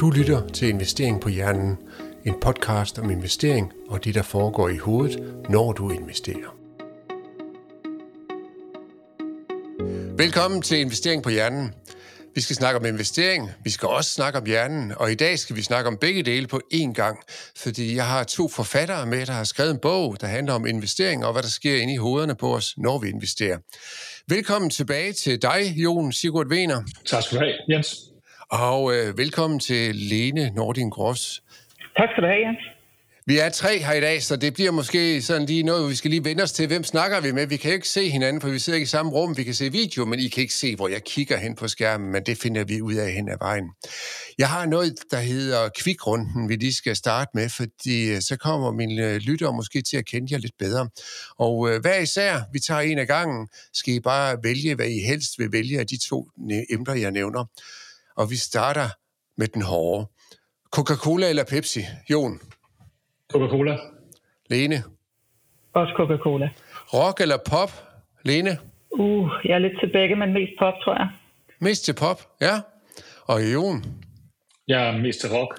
Du lytter til Investering på Hjernen, en podcast om investering og det, der foregår i hovedet, når du investerer. Velkommen til Investering på Hjernen. Vi skal snakke om investering, vi skal også snakke om hjernen, og i dag skal vi snakke om begge dele på én gang, fordi jeg har to forfattere med, der har skrevet en bog, der handler om investering og hvad der sker inde i hovederne på os, når vi investerer. Velkommen tilbage til dig, Jon Sigurd Wiener. Tak skal du have, Jens. Og øh, velkommen til Lene Nordin Gross. Tak skal du have, Jens. Vi er tre her i dag, så det bliver måske sådan lige noget, vi skal lige vende os til. Hvem snakker vi med? Vi kan jo ikke se hinanden, for vi sidder ikke i samme rum. Vi kan se video, men I kan ikke se, hvor jeg kigger hen på skærmen, men det finder vi ud af hen ad vejen. Jeg har noget, der hedder kvikrunden, vi lige skal starte med, fordi øh, så kommer mine lyttere måske til at kende jer lidt bedre. Og øh, hver især, vi tager en af gangen, skal I bare vælge, hvad I helst vil vælge af de to emner, jeg nævner. Og vi starter med den hårde. Coca-Cola eller Pepsi? Jon? Coca-Cola. Lene? Også Coca-Cola. Rock eller pop? Lene? Uh, jeg er lidt til begge, men mest pop, tror jeg. Mest til pop, ja. Og Jon? Jeg er mest til rock.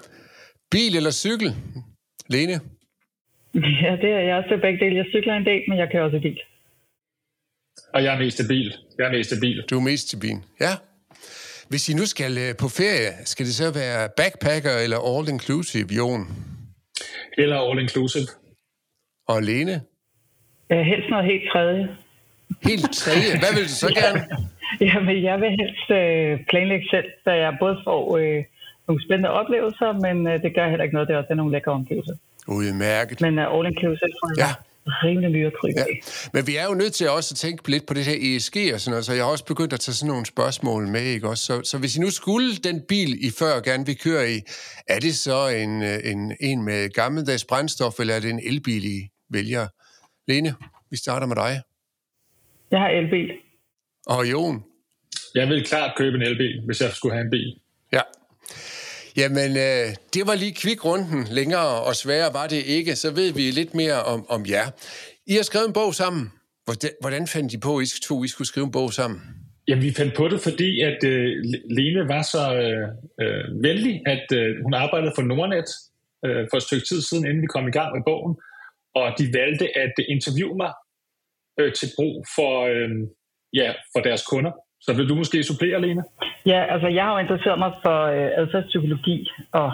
Bil eller cykel? Lene? Ja, det er jeg også til begge dele. Jeg cykler en del, men jeg kan også bil. Og jeg er mest til bil. Jeg er mest til bil. Du er mest til bil, ja. Hvis I nu skal øh, på ferie, skal det så være backpacker eller all-inclusive, Jon? Eller all-inclusive. Og Lene? Øh, helst noget helt tredje. Helt tredje? Hvad vil du så gerne? Jamen, jeg vil helst øh, planlægge selv, så jeg både får øh, nogle spændende oplevelser, men øh, det gør heller ikke noget. Det er også nogle lækre omgivelser. Udmærket. Men uh, all-inclusive tror jeg Ja. At krybe Ja. Men vi er jo nødt til også at tænke lidt på det her ESG og sådan noget, så jeg har også begyndt at tage sådan nogle spørgsmål med, ikke også? Så, så hvis I nu skulle den bil, I før gerne vil køre i, er det så en, øh, en, en med gammeldags brændstof, eller er det en elbil, I vælger? Lene, vi starter med dig. Jeg har elbil. Og Jon? Jeg vil klart købe en elbil, hvis jeg skulle have en bil. Ja. Jamen, øh, det var lige kvikrunden. Længere og sværere var det ikke. Så ved vi lidt mere om, om jer. I har skrevet en bog sammen. Hvordan, hvordan fandt I på, at I to I skulle skrive en bog sammen? Jamen, vi fandt på det, fordi at øh, Lene var så øh, øh, venlig, at øh, hun arbejdede for Nordnet øh, for et stykke tid siden, inden vi kom i gang med bogen. Og de valgte at interviewe mig øh, til brug for, øh, ja, for deres kunder. Så vil du måske supplere, Lene? Ja, altså jeg har jo interesseret mig for øh, adfærdspsykologi og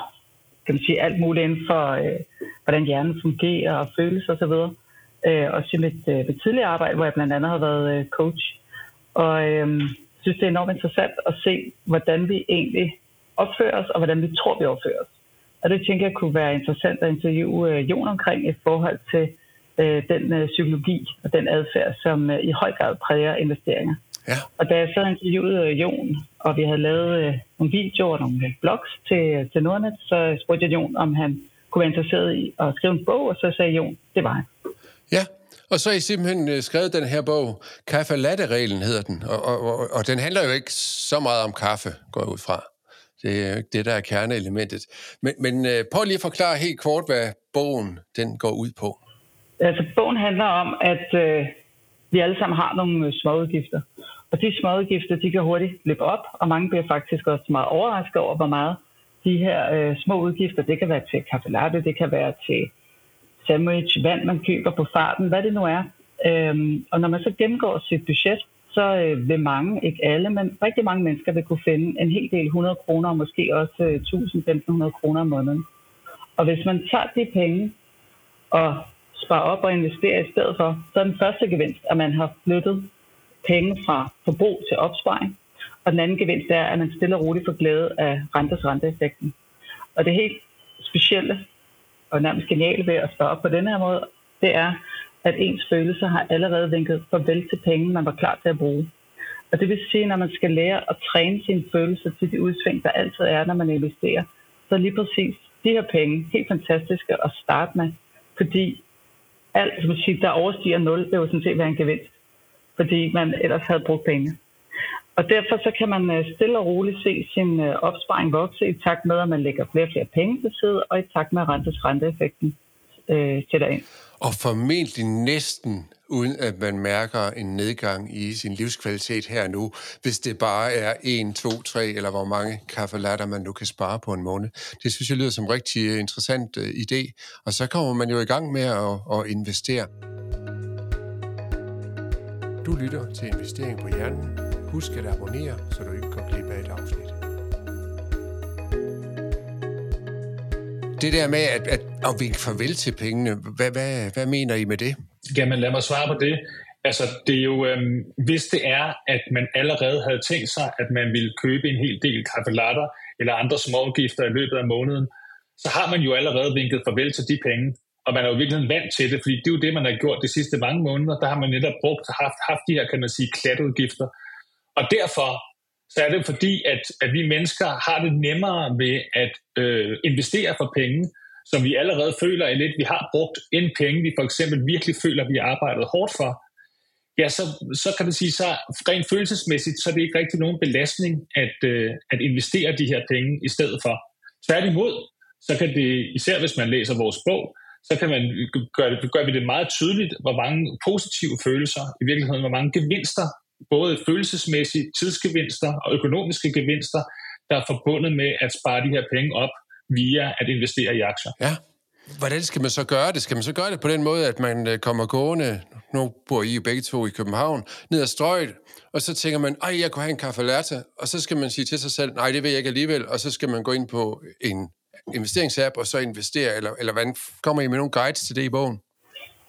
kan man sige, alt muligt inden for, øh, hvordan hjernen fungerer og føles osv. Øh, også i mit, øh, mit tidligere arbejde, hvor jeg blandt andet har været øh, coach. Og øh, synes, det er enormt interessant at se, hvordan vi egentlig opfører os, og hvordan vi tror, vi opfører os. Og det tænker jeg kunne være interessant at interviewe øh, Jon omkring i forhold til øh, den øh, psykologi og den adfærd, som øh, i høj grad præger investeringer. Ja. Og da jeg så interviewede øh, Jon, og vi havde lavet øh, nogle videoer og nogle øh, blogs til, til Nordnet, så spurgte jeg Jon, om han kunne være interesseret i at skrive en bog, og så sagde Jon, det var han. Ja, og så har I simpelthen skrevet den her bog, Kaffe Latte-reglen hedder den, og, og, og, og den handler jo ikke så meget om kaffe, går jeg ud fra. Det er jo ikke det, der er kerneelementet. Men, men prøv lige at forklare helt kort, hvad bogen den går ud på. Altså, bogen handler om, at øh, vi alle sammen har nogle øh, småudgifter. Og de småudgifter, de kan hurtigt løbe op, og mange bliver faktisk også meget overrasket over, hvor meget de her øh, små udgifter, det kan være til kaffe latte, det kan være til sandwich, vand, man køber på farten, hvad det nu er. Øhm, og når man så gennemgår sit budget, så øh, vil mange, ikke alle, men rigtig mange mennesker vil kunne finde en hel del 100 kroner, og måske også øh, 1.000-1.500 kroner om måneden. Og hvis man tager de penge og spare op og investere i stedet for, så er den første gevinst, at man har flyttet penge fra forbrug til opsparing. Og den anden gevinst er, at man stille og roligt får glæde af renters renteeffekten. Og det helt specielle og nærmest geniale ved at spare op på den her måde, det er, at ens følelser har allerede vinket farvel til penge, man var klar til at bruge. Og det vil sige, når man skal lære at træne sine følelser til de udsving, der altid er, når man investerer, så er lige præcis de her penge helt fantastiske at starte med, fordi alt, som man der overstiger 0, det vil sådan set være en gevinst, fordi man ellers havde brugt penge. Og derfor så kan man øh, stille og roligt se sin øh, opsparing vokse i takt med, at man lægger flere og flere penge til side, og i takt med at rentes renteeffekten øh, sætter ind. Og formentlig næsten uden at man mærker en nedgang i sin livskvalitet her nu, hvis det bare er 1, 2, 3 eller hvor mange kaffelatter man nu kan spare på en måned. Det synes jeg lyder som en rigtig øh, interessant øh, idé, og så kommer man jo i gang med at, at investere. Du lytter til Investering på Hjernen. Husk at abonnere, så du ikke går glip af et afsnit. Det der med at, at, at vi farvel til pengene, hvad, hvad, hvad mener I med det? Jamen lad mig svare på det. Altså, det er jo, øhm, hvis det er, at man allerede havde tænkt sig, at man ville købe en hel del kaffelatter eller andre småudgifter i løbet af måneden, så har man jo allerede vinket farvel til de penge. Og man er jo virkelig vant til det, fordi det er jo det, man har gjort de sidste mange måneder. Der har man netop brugt, haft, haft de her, kan man sige, klatudgifter. Og derfor så er det fordi, at, at vi mennesker har det nemmere ved at øh, investere for penge, som vi allerede føler er lidt, vi har brugt en penge, vi for eksempel virkelig føler, vi har arbejdet hårdt for, ja, så, så kan man sige, så rent følelsesmæssigt, så er det ikke rigtig nogen belastning at, øh, at investere de her penge i stedet for. Tværtimod, så kan det, især hvis man læser vores bog, så kan man gøre, det, gør vi det meget tydeligt, hvor mange positive følelser, i virkeligheden, hvor mange gevinster, både følelsesmæssige tidsgevinster og økonomiske gevinster, der er forbundet med at spare de her penge op via at investere i aktier. Ja. Hvordan skal man så gøre det? Skal man så gøre det på den måde, at man øh, kommer gående, nu bor I jo begge to i København, ned ad strøget, og så tænker man, ej, jeg kunne have en kaffe latte, og så skal man sige til sig selv, nej, det vil jeg ikke alligevel, og så skal man gå ind på en investeringsapp, og så investere, eller, eller hvordan kommer I med nogle guides til det i bogen?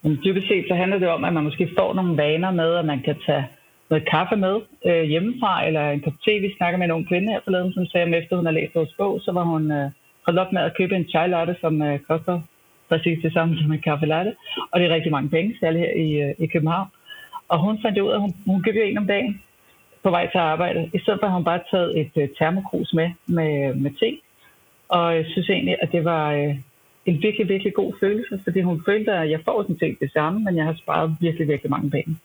Men dybest set så handler det om, at man måske får nogle vaner med, at man kan tage noget kaffe med øh, hjemmefra, eller en kop te. Vi snakker med en ung kvinde her forleden, som sagde, at efter hun har læst vores bog, så var hun øh, holdt op med at købe en chai latte, som øh, koster præcis det samme som en kaffe latte. Og det er rigtig mange penge, særligt her i, øh, i København. Og hun fandt ud af, at hun, hun købte en om dagen på vej til arbejde. I stedet for har hun bare taget et øh, termokrus med, med, med te. Og jeg synes egentlig, at det var øh, en virkelig, virkelig god følelse, fordi hun følte, at jeg får sådan set det samme, men jeg har sparet virkelig, virkelig mange penge.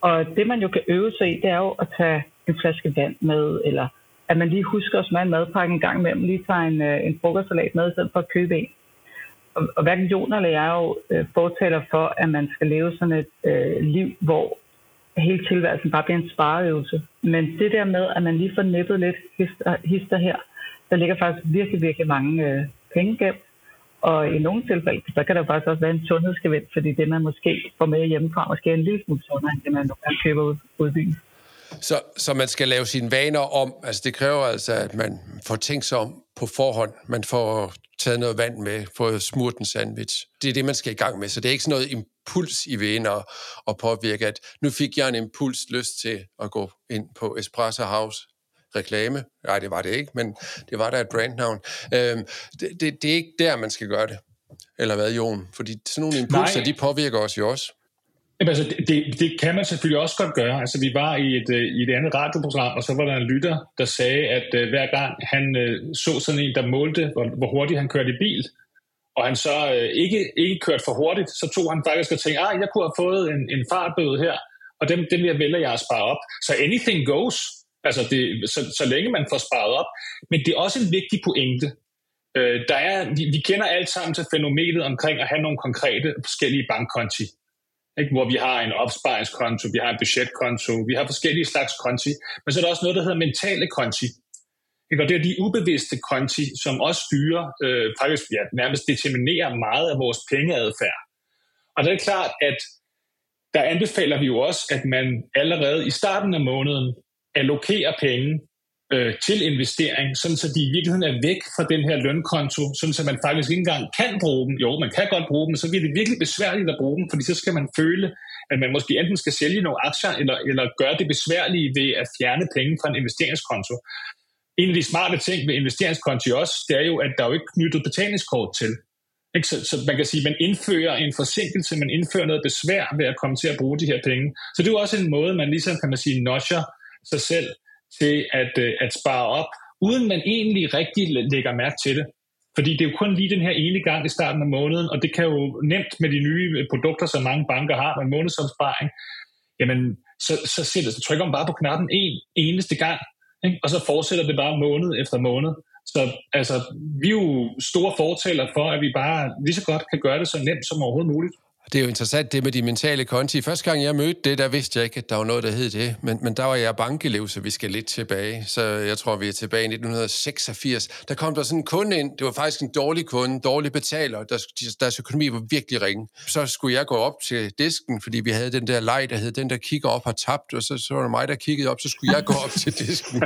Og det, man jo kan øve sig i, det er jo at tage en flaske vand med, eller at man lige husker at smage en madpakke en gang imellem, lige tager en, øh, en frokostsalat med, i stedet for at købe en. Og, og hverken Jon eller jeg er jo øh, fortaler for, at man skal leve sådan et øh, liv, hvor hele tilværelsen bare bliver en spareøvelse. Men det der med, at man lige får nippet lidt hister, hister her, der ligger faktisk virkelig, virkelig mange øh, penge gemt. Og i nogle tilfælde, så kan der faktisk også være en sundhedsgevinst, fordi det, man måske får med hjemmefra, måske er en lille smule sundere, end det, man køber ud, ud byen. Så, så man skal lave sine vaner om. Altså det kræver altså, at man får tænkt sig om på forhånd. Man får taget noget vand med, får smurt en sandwich. Det er det, man skal i gang med. Så det er ikke sådan noget impuls, I vaner og, og påvirke, at nu fik jeg en impuls lyst til at gå ind på Espresso House reklame. Nej, det var det ikke, men det var der et brandnavn. Øhm, det, det, det er ikke der, man skal gøre det. Eller hvad, Jon? Fordi sådan nogle impulser, Nej. de påvirker os jo også. Jamen, altså, det, det kan man selvfølgelig også godt gøre. Altså, vi var i et, øh, i et andet radioprogram, og så var der en lytter, der sagde, at uh, hver gang han uh, så sådan en, der målte, hvor, hvor hurtigt han kørte i bil, og han så uh, ikke, ikke kørte for hurtigt, så tog han faktisk og tænkte, at ah, jeg kunne have fået en, en fartbøde her, og dem, dem jeg vælger jeg at spare op. Så anything goes, altså det, så, så længe man får sparet op. Men det er også en vigtig pointe. Øh, der er, vi, vi kender alt sammen til fænomenet omkring at have nogle konkrete forskellige bankkonti ikke? hvor vi har en opsparingskonto, vi har en budgetkonto, vi har forskellige slags konti, men så er der også noget, der hedder mentale konti. Ikke? Og det er de ubevidste konti, som også styrer, øh, faktisk ja, nærmest determinerer meget af vores pengeadfærd. Og det er klart, at der anbefaler vi jo også, at man allerede i starten af måneden allokere penge øh, til investering, sådan så de i virkeligheden er væk fra den her lønkonto, sådan så man faktisk ikke engang kan bruge dem. Jo, man kan godt bruge dem, men så bliver det virkelig besværligt at bruge dem, fordi så skal man føle, at man måske enten skal sælge nogle aktier, eller, eller gøre det besværlige ved at fjerne penge fra en investeringskonto. En af de smarte ting ved investeringskonti også, det er jo, at der er jo ikke knyttet betalingskort til. Ikke? Så, så man kan sige, at man indfører en forsinkelse, man indfører noget besvær ved at komme til at bruge de her penge. Så det er jo også en måde, man ligesom, kan man sige, notcher sig selv til at, øh, at spare op, uden man egentlig rigtig lægger mærke til det. Fordi det er jo kun lige den her ene gang i starten af måneden, og det kan jo nemt med de nye øh, produkter, som mange banker har med månedsopsparing, jamen så, så, sætter, så trykker man bare på knappen en eneste gang, ikke? og så fortsætter det bare måned efter måned. Så altså, vi er jo store fortaler for, at vi bare lige så godt kan gøre det så nemt som overhovedet muligt. Det er jo interessant, det med de mentale konti. Første gang jeg mødte det, der vidste jeg ikke, at der var noget, der hed det. Men, men der var jeg bankelev, så vi skal lidt tilbage. Så jeg tror, vi er tilbage i 1986. Der kom der sådan en kunde ind. Det var faktisk en dårlig kunde, dårlig betaler. Der, deres økonomi var virkelig ringe. Så skulle jeg gå op til disken, fordi vi havde den der leg, der hed, den der kigger op har tabt. Og så, så var det mig, der kiggede op, så skulle jeg gå op til disken.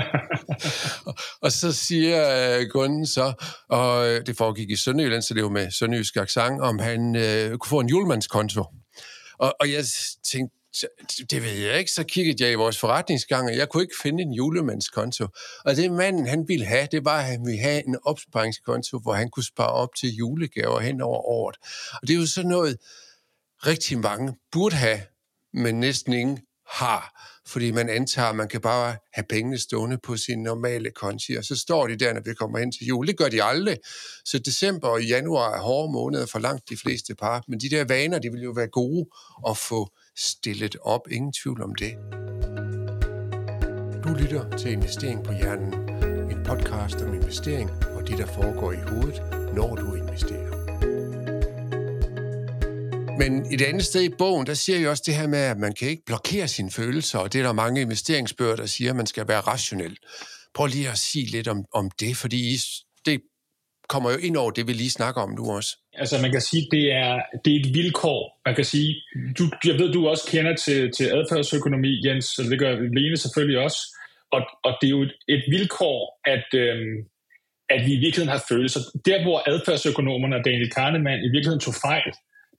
og, og så siger øh, kunden så, og øh, det foregik i Sønderjylland, så det var med sønderjysk accent, om han øh, kunne få en julemands konto. Og, og jeg tænkte, det ved jeg ikke, så kiggede jeg i vores forretningsgang, og jeg kunne ikke finde en julemandskonto. Og det manden, han ville have, det var, at han ville have en opsparingskonto, hvor han kunne spare op til julegaver hen over året. Og det er jo sådan noget, rigtig mange burde have, men næsten ingen har, fordi man antager, at man kan bare have pengene stående på sin normale konti, og så står de der, når vi kommer hen til jul. Det gør de aldrig. Så december og januar er hårde måneder for langt de fleste par, men de der vaner, de vil jo være gode at få stillet op. Ingen tvivl om det. Du lytter til Investering på Hjernen, en podcast om investering og det, der foregår i hovedet, når du investerer. Men et andet sted i bogen, der siger jeg også det her med, at man kan ikke blokere sine følelser, og det er der mange investeringsbøger, der siger, at man skal være rationel. Prøv lige at sige lidt om, om det, fordi det kommer jo ind over det, vi lige snakker om nu også. Altså man kan sige, det er, det er et vilkår. Man kan sige, du, jeg ved, du også kender til, til adfærdsøkonomi, Jens, så det gør Lene selvfølgelig også. Og, og det er jo et, et vilkår, at, øhm, at vi i virkeligheden har følelser. Der, hvor adfærdsøkonomerne og Daniel Kahneman i virkeligheden tog fejl,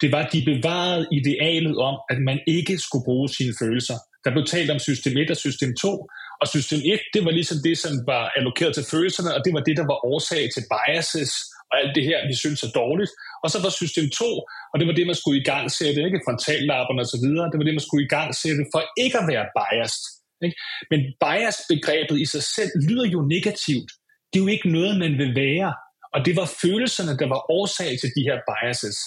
det var, at de bevarede idealet om, at man ikke skulle bruge sine følelser. Der blev talt om system 1 og system 2, og system 1, det var ligesom det, som var allokeret til følelserne, og det var det, der var årsag til biases og alt det her, vi synes er dårligt. Og så var system 2, og det var det, man skulle i gang sætte, ikke frontallapperne og så videre, det var det, man skulle i gang sætte for ikke at være biased. Ikke? Men bias-begrebet i sig selv lyder jo negativt. Det er jo ikke noget, man vil være. Og det var følelserne, der var årsag til de her biases.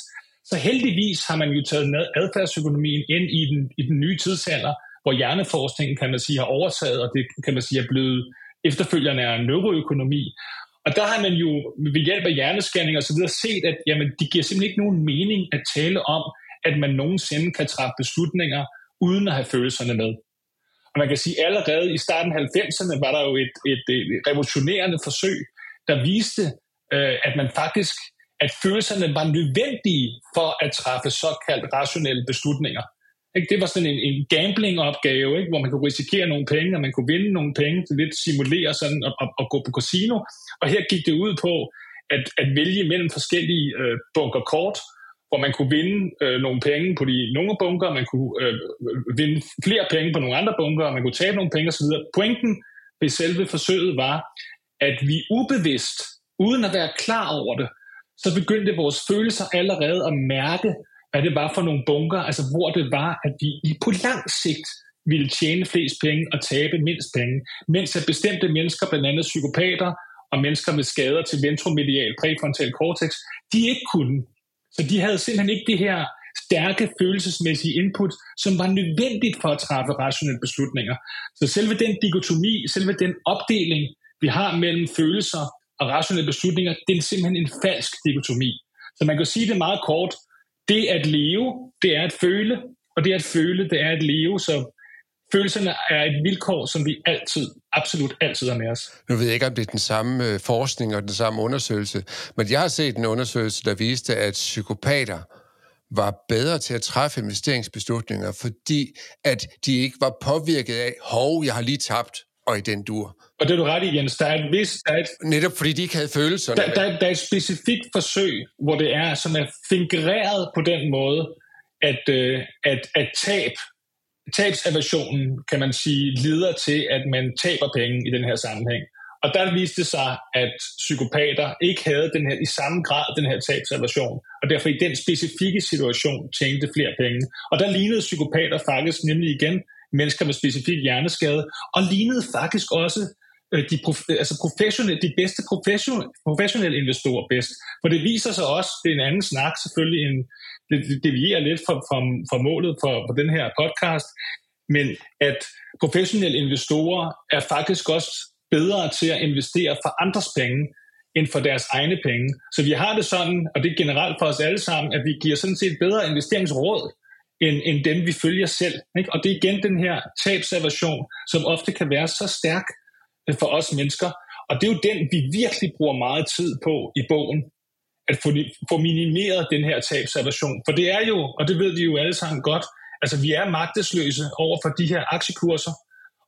Så heldigvis har man jo taget adfærdsøkonomien ind i den, i den nye tidsalder, hvor hjerneforskningen, kan man sige, har overtaget, og det kan man sige er blevet efterfølgende af neuroøkonomi. Og der har man jo ved hjælp af hjerneskanning og så videre set, at jamen, det giver simpelthen ikke nogen mening at tale om, at man nogensinde kan træffe beslutninger uden at have følelserne med. Og man kan sige, at allerede i starten af 90'erne var der jo et, et, et revolutionerende forsøg, der viste, øh, at man faktisk at følelserne var nødvendige for at træffe såkaldt rationelle beslutninger. Ikke? Det var sådan en, en gambling-opgave, ikke? hvor man kunne risikere nogle penge, og man kunne vinde nogle penge til lidt simulere sådan at, gå på casino. Og her gik det ud på at, at vælge mellem forskellige øh, bunker kort, hvor man kunne vinde øh, nogle penge på de nogle bunker, man kunne øh, øh vinde flere penge på nogle andre bunker, og man kunne tabe nogle penge osv. Pointen ved selve forsøget var, at vi ubevidst, uden at være klar over det, så begyndte vores følelser allerede at mærke, hvad det var for nogle bunker, altså hvor det var, at vi på lang sigt ville tjene flest penge og tabe mindst penge, mens at bestemte mennesker, blandt andet psykopater og mennesker med skader til ventromedial præfrontal cortex, de ikke kunne. Så de havde simpelthen ikke det her stærke følelsesmæssige input, som var nødvendigt for at træffe rationelle beslutninger. Så selve den dikotomi, selve den opdeling, vi har mellem følelser og rationelle beslutninger, det er simpelthen en falsk dikotomi. Så man kan sige det meget kort. Det at leve, det er at føle, og det at føle, det er at leve. Så følelserne er et vilkår, som vi altid, absolut altid har med os. Nu ved jeg ikke, om det er den samme øh, forskning og den samme undersøgelse, men jeg har set en undersøgelse, der viste, at psykopater var bedre til at træffe investeringsbeslutninger, fordi at de ikke var påvirket af, hov, jeg har lige tabt, og i den dur. Og det er du ret i, Jens. Der er et vis, der er et, Netop fordi de ikke havde følelser. Der, der, der er et specifikt forsøg, hvor det er sådan er fingereret på den måde, at, øh, at, at tab, tabsaversionen, kan man sige, leder til, at man taber penge i den her sammenhæng. Og der viste det sig, at psykopater ikke havde den her, i samme grad den her tabsaversion, og derfor i den specifikke situation tjente flere penge. Og der lignede psykopater faktisk nemlig igen mennesker med specifik hjerneskade, og lignede faktisk også Øh, de, prof- øh, altså professionelle, de bedste professionelle, professionelle investorer bedst. For det viser sig også, det er en anden snak selvfølgelig, en, det, det devierer lidt fra, fra, fra målet for, for den her podcast, men at professionelle investorer er faktisk også bedre til at investere for andres penge, end for deres egne penge. Så vi har det sådan, og det er generelt for os alle sammen, at vi giver sådan set bedre investeringsråd, end, end dem vi følger selv. Ikke? Og det er igen den her tabsaversion, som ofte kan være så stærk for os mennesker. Og det er jo den, vi virkelig bruger meget tid på i bogen, at få, få minimeret den her tabsaversion. For det er jo, og det ved vi jo alle sammen godt, altså vi er magtesløse over for de her aktiekurser,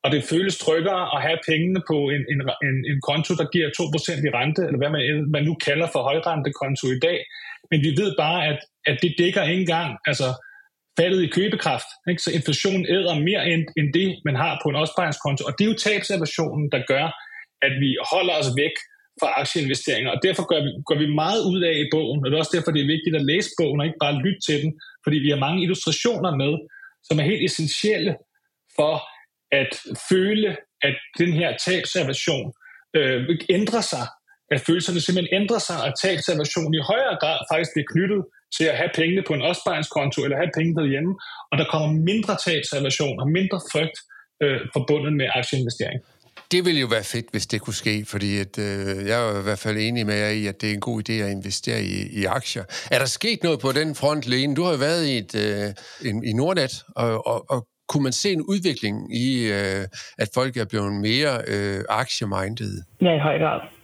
og det føles tryggere at have pengene på en, en, en, en konto, der giver 2% i rente, eller hvad man, man nu kalder for højrentekonto i dag. Men vi ved bare, at, at det dækker ikke engang altså, faldet i købekraft. Ikke? Så inflationen æder mere end, end det, man har på en opsparingskonto. Og det er jo tabsaversionen, der gør, at vi holder os væk fra aktieinvesteringer. Og derfor gør vi, går vi meget ud af i bogen, og det er også derfor, det er vigtigt at læse bogen og ikke bare lytte til den, fordi vi har mange illustrationer med, som er helt essentielle for at føle, at den her tabsaversion øh, ændrer sig, at følelserne simpelthen ændrer sig, og tabsaversion i højere grad faktisk bliver knyttet til at have pengene på en opsparingskonto eller have penge derhjemme, og der kommer mindre tabsaversion og mindre frygt øh, forbundet med aktieinvestering. Det ville jo være fedt, hvis det kunne ske, fordi at, øh, jeg er i hvert fald enig med jer i, at det er en god idé at investere i, i aktier. Er der sket noget på den front, Lene? Du har jo været i, et, øh, i Nordnet, og, og, og kunne man se en udvikling i, øh, at folk er blevet mere øh, aktiemindede? Ja, i høj grad.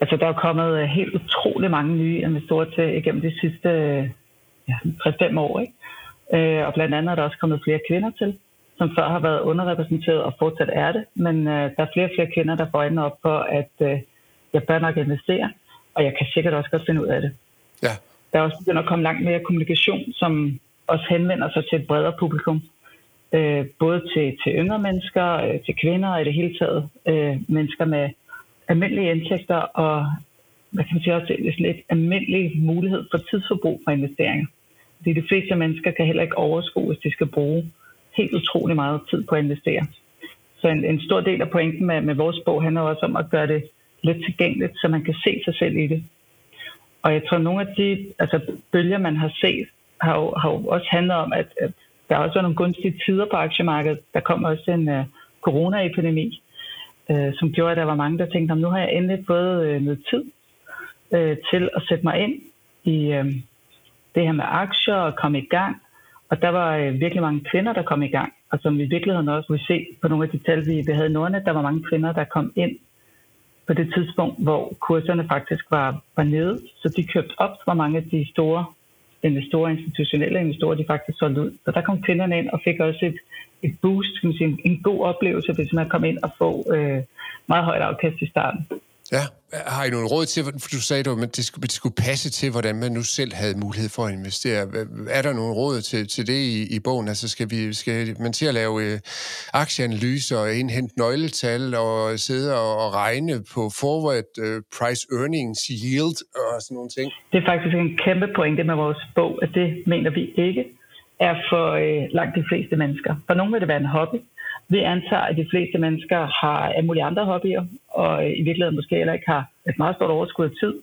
Altså, der er kommet øh, helt utrolig mange nye investorer til igennem de sidste ja, 3-5 år. Ikke? Øh, og blandt andet er der også kommet flere kvinder til, som før har været underrepræsenteret og fortsat er det. Men øh, der er flere og flere kvinder, der får øjnene op for, at øh, jeg bør nok investere, og jeg kan sikkert også godt finde ud af det. Ja. Der er også begyndt at komme langt mere kommunikation, som også henvender sig til et bredere publikum øh, både til, til yngre mennesker, øh, til kvinder og i det hele taget øh, mennesker med almindelige indtægter og hvad kan man sige, også lidt almindelig mulighed for tidsforbrug for investeringer. Fordi de fleste mennesker kan heller ikke overskue, hvis de skal bruge helt utrolig meget tid på at investere. Så en, en stor del af pointen med, med vores bog handler også om at gøre det lidt tilgængeligt, så man kan se sig selv i det. Og jeg tror, at nogle af de altså, bølger, man har set, har jo, har jo også handlet om, at, at der har også var nogle gunstige tider på aktiemarkedet. Der kom også en uh, coronaepidemi, øh, som gjorde, at der var mange, der tænkte, om nu har jeg endelig fået øh, noget tid øh, til at sætte mig ind i øh, det her med aktier og komme i gang. Og der var øh, virkelig mange kvinder, der kom i gang. Og som vi i virkeligheden også kunne se på nogle af de tal, vi havde i Nordnet, der var mange kvinder, der kom ind på det tidspunkt, hvor kurserne faktisk var, var nede. Så de købte op hvor mange af de store investorer, institutionelle investorer, de faktisk solgte ud. Så der kom kvinderne ind og fik også et, et boost, kan man sige, en, en god oplevelse, hvis man kom ind og få øh, meget højt afkast i starten. Ja, har I nogle råd til, for du sagde, at det skulle, det skulle passe til, hvordan man nu selv havde mulighed for at investere. Er der nogle råd til, til det i, i bogen? Altså skal, vi, skal man til at lave øh, aktieanalyser og indhente nøgletal og sidde og, og regne på forward uh, price earnings yield og sådan nogle ting? Det er faktisk en kæmpe pointe med vores bog, at det mener vi ikke er for øh, langt de fleste mennesker. For nogle vil det være en hobby, vi antager, at de fleste mennesker har alle mulige andre hobbyer, og øh, i virkeligheden måske heller ikke har et meget stort overskud af tid.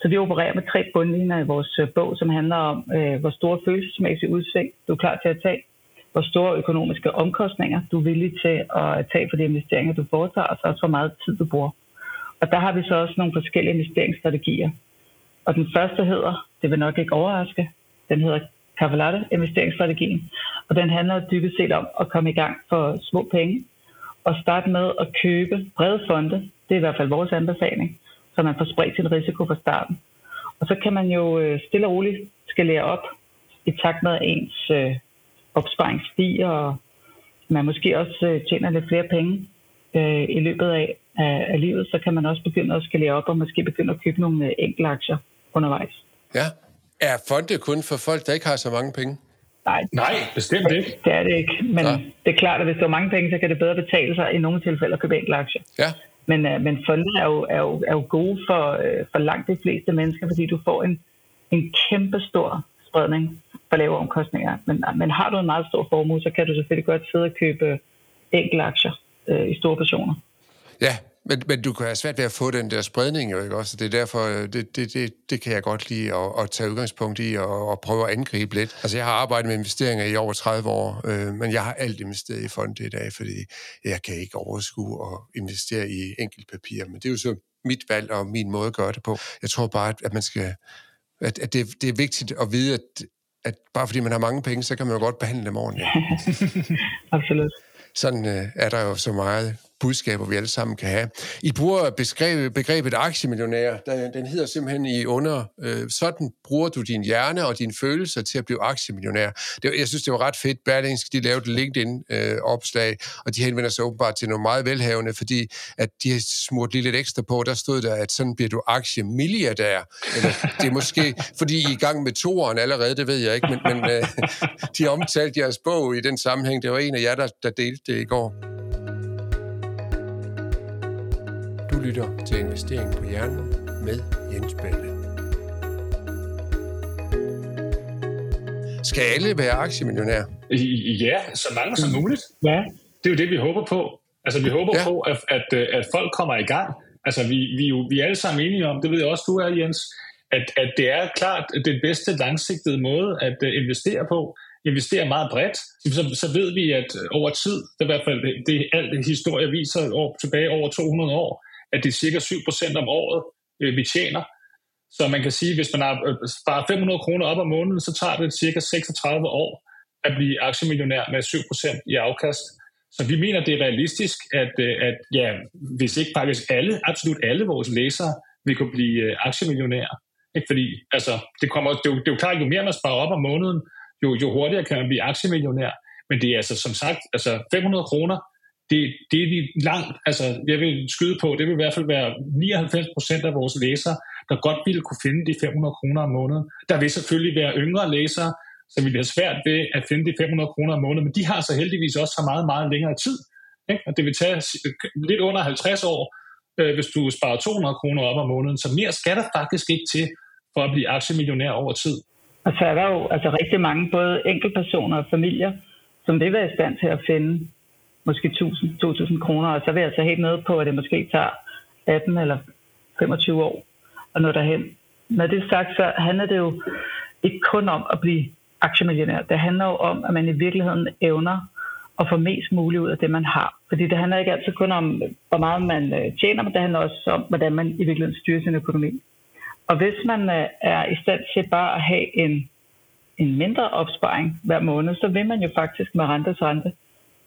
Så vi opererer med tre bundlinjer i vores øh, bog, som handler om, øh, hvor store følelsesmæssige udsving du er klar til at tage, hvor store økonomiske omkostninger du er villig til at tage for de investeringer, du foretager, og så også hvor meget tid du bruger. Og der har vi så også nogle forskellige investeringsstrategier. Og den første hedder, det vil nok ikke overraske, den hedder Cavallate investeringsstrategien. Og den handler dybest set om at komme i gang for små penge og starte med at købe brede fonde. Det er i hvert fald vores anbefaling, så man får spredt sin risiko fra starten. Og så kan man jo øh, stille og roligt skalere op i takt med, ens øh, opsparing stiger, og man måske også øh, tjener lidt flere penge øh, i løbet af, af, af livet, så kan man også begynde at skalere op og måske begynde at købe nogle øh, enkelte aktier undervejs. Ja, er fonde kun for folk, der ikke har så mange penge? Nej, Nej bestemt ikke. Det er det ikke. Men ja. det er klart, at hvis du har mange penge, så kan det bedre betale sig i nogle tilfælde at købe enkelte aktier. Ja. Men, uh, men fonde er jo, er, jo, er jo gode for, uh, for langt de fleste mennesker, fordi du får en, en kæmpe stor spredning for lave omkostninger. Men, men har du en meget stor formue, så kan du selvfølgelig godt sidde og købe enkelte aktier uh, i store portioner. Ja, men, men du kan have svært ved at få den der spredning, jo ikke også? Det er derfor, øh, det, det, det, det kan jeg godt lide at, at tage udgangspunkt i og, og prøve at angribe lidt. Altså, jeg har arbejdet med investeringer i over 30 år, øh, men jeg har alt investeret i fonde i dag, fordi jeg kan ikke overskue at investere i papir. Men det er jo så mit valg og min måde at gøre det på. Jeg tror bare, at man skal at, at det, det er vigtigt at vide, at, at bare fordi man har mange penge, så kan man jo godt behandle dem ordentligt. Absolut. Sådan øh, er der jo så meget budskaber, vi alle sammen kan have. I bruger beskrevet, begrebet aktiemillionær. Den, den hedder simpelthen i under, øh, sådan bruger du din hjerne og dine følelser til at blive aktiemillionær. Det, jeg synes, det var ret fedt. Berlingsk, de lavede LinkedIn-opslag, øh, og de henvender sig åbenbart til nogle meget velhavende, fordi at de har smurt lige lidt ekstra på. Der stod der, at sådan bliver du aktiemilliardær. Eller det er måske, fordi I er i gang med toeren allerede, det ved jeg ikke, men, men øh, de omtalte jeres bog i den sammenhæng. Det var en af jer, der, der delte det i går. Lytter til Investering på Hjernen med Jens Balle. Skal alle være aktiemillionærer? Ja, så mange som muligt. Ja. Det er jo det, vi håber på. Altså, vi håber ja. på, at, at, at folk kommer i gang. Altså, vi, vi, vi er alle sammen enige om, det ved jeg også, du er, Jens, at, at det er klart den bedste langsigtede måde at uh, investere på. Investere meget bredt, så, så ved vi, at over tid, det er i hvert fald det, det alt historie viser år, tilbage over 200 år, at det er cirka 7% om året, øh, vi tjener. Så man kan sige, at hvis man har øh, sparer 500 kroner op om måneden, så tager det cirka 36 år at blive aktiemillionær med 7% i afkast. Så vi mener, det er realistisk, at, øh, at ja, hvis ikke faktisk alle, absolut alle vores læsere vil kunne blive øh, aktiemillionærer. Ikke? Fordi altså, det, kommer, det, er jo, det er jo klart, jo mere man sparer op om måneden, jo, jo hurtigere kan man blive aktiemillionær. Men det er altså som sagt altså 500 kroner det, det er vi langt, altså jeg vil skyde på, det vil i hvert fald være 99 procent af vores læsere, der godt ville kunne finde de 500 kroner om måneden. Der vil selvfølgelig være yngre læsere, som vil have svært ved at finde de 500 kroner om måneden, men de har så heldigvis også så meget, meget længere tid. Ikke? Og det vil tage lidt under 50 år, øh, hvis du sparer 200 kroner op om måneden. Så mere skal der faktisk ikke til for at blive aktiemillionær over tid. Og så er der jo altså rigtig mange både enkeltpersoner og familier, som vil være i stand til at finde måske 1000-2000 kroner, og så vil jeg så helt med på, at det måske tager 18 eller 25 år at nå derhen. Når det er sagt, så handler det jo ikke kun om at blive aktiemillionær. Det handler jo om, at man i virkeligheden evner at få mest muligt ud af det, man har. Fordi det handler ikke altid kun om, hvor meget man øh, tjener, men det handler også om, hvordan man i virkeligheden styrer sin økonomi. Og hvis man øh, er i stand til bare at have en, en mindre opsparing hver måned, så vil man jo faktisk med rentes rente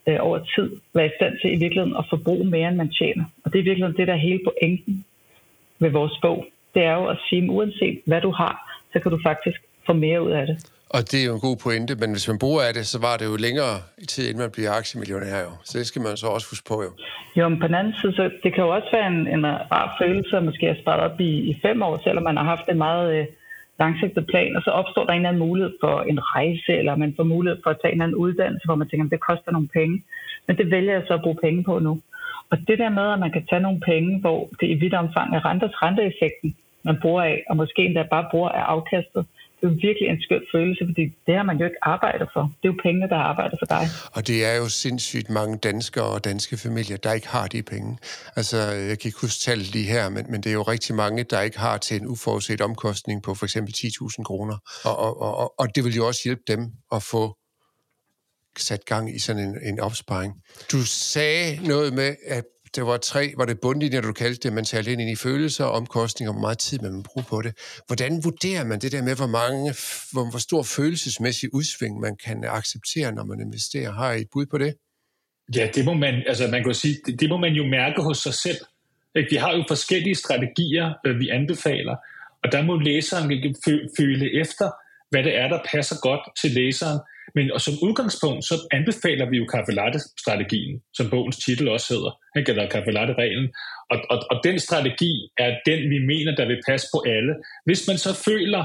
øh, over tid være i stand til i virkeligheden at forbruge mere, end man tjener. Og det er i virkeligheden det, der er hele pointen ved vores bog. Det er jo at sige, at uanset hvad du har, så kan du faktisk få mere ud af det. Og det er jo en god pointe, men hvis man bruger af det, så var det jo længere tid, inden man bliver aktiemillionær jo. Så det skal man så også huske på jo. Jo, men på den anden side, så det kan jo også være en, en rar følelse at måske have sparet op i, i fem år, selvom man har haft en meget øh, langsigtet plan, og så opstår der en eller anden mulighed for en rejse, eller man får mulighed for at tage en eller anden uddannelse, hvor man tænker, at det koster nogle penge. Men det vælger jeg så at bruge penge på nu. Og det der med, at man kan tage nogle penge, hvor det i vidt omfang er renters renteeffekten, man bruger af, og måske endda bare bruger af afkastet, det er virkelig en skøn følelse, fordi det har man jo ikke arbejdet for. Det er jo pengene, der arbejder for dig. Og det er jo sindssygt mange danskere og danske familier, der ikke har de penge. Altså, jeg kan ikke huske tallet lige her, men, men det er jo rigtig mange, der ikke har til en uforudset omkostning på for eksempel 10.000 kroner. Og, og, og, og det vil jo også hjælpe dem at få sat gang i sådan en, en opsparing. Du sagde noget med, at det var tre, var det bundlinjer, du kaldte det, man talte ind i følelser, omkostninger, hvor meget tid man bruger på det. Hvordan vurderer man det der med, hvor, mange, hvor, hvor stor følelsesmæssig udsving man kan acceptere, når man investerer? Har I et bud på det? Ja, det må man, altså man kan sige, det, det må man jo mærke hos sig selv. Vi har jo forskellige strategier, øh, vi anbefaler, og der må læseren føle efter, hvad det er, der passer godt til læseren. Men og som udgangspunkt, så anbefaler vi jo kaffe strategien som bogens titel også hedder, ikke? eller kaffe reglen Og, og, og den strategi er den, vi mener, der vil passe på alle. Hvis man så føler,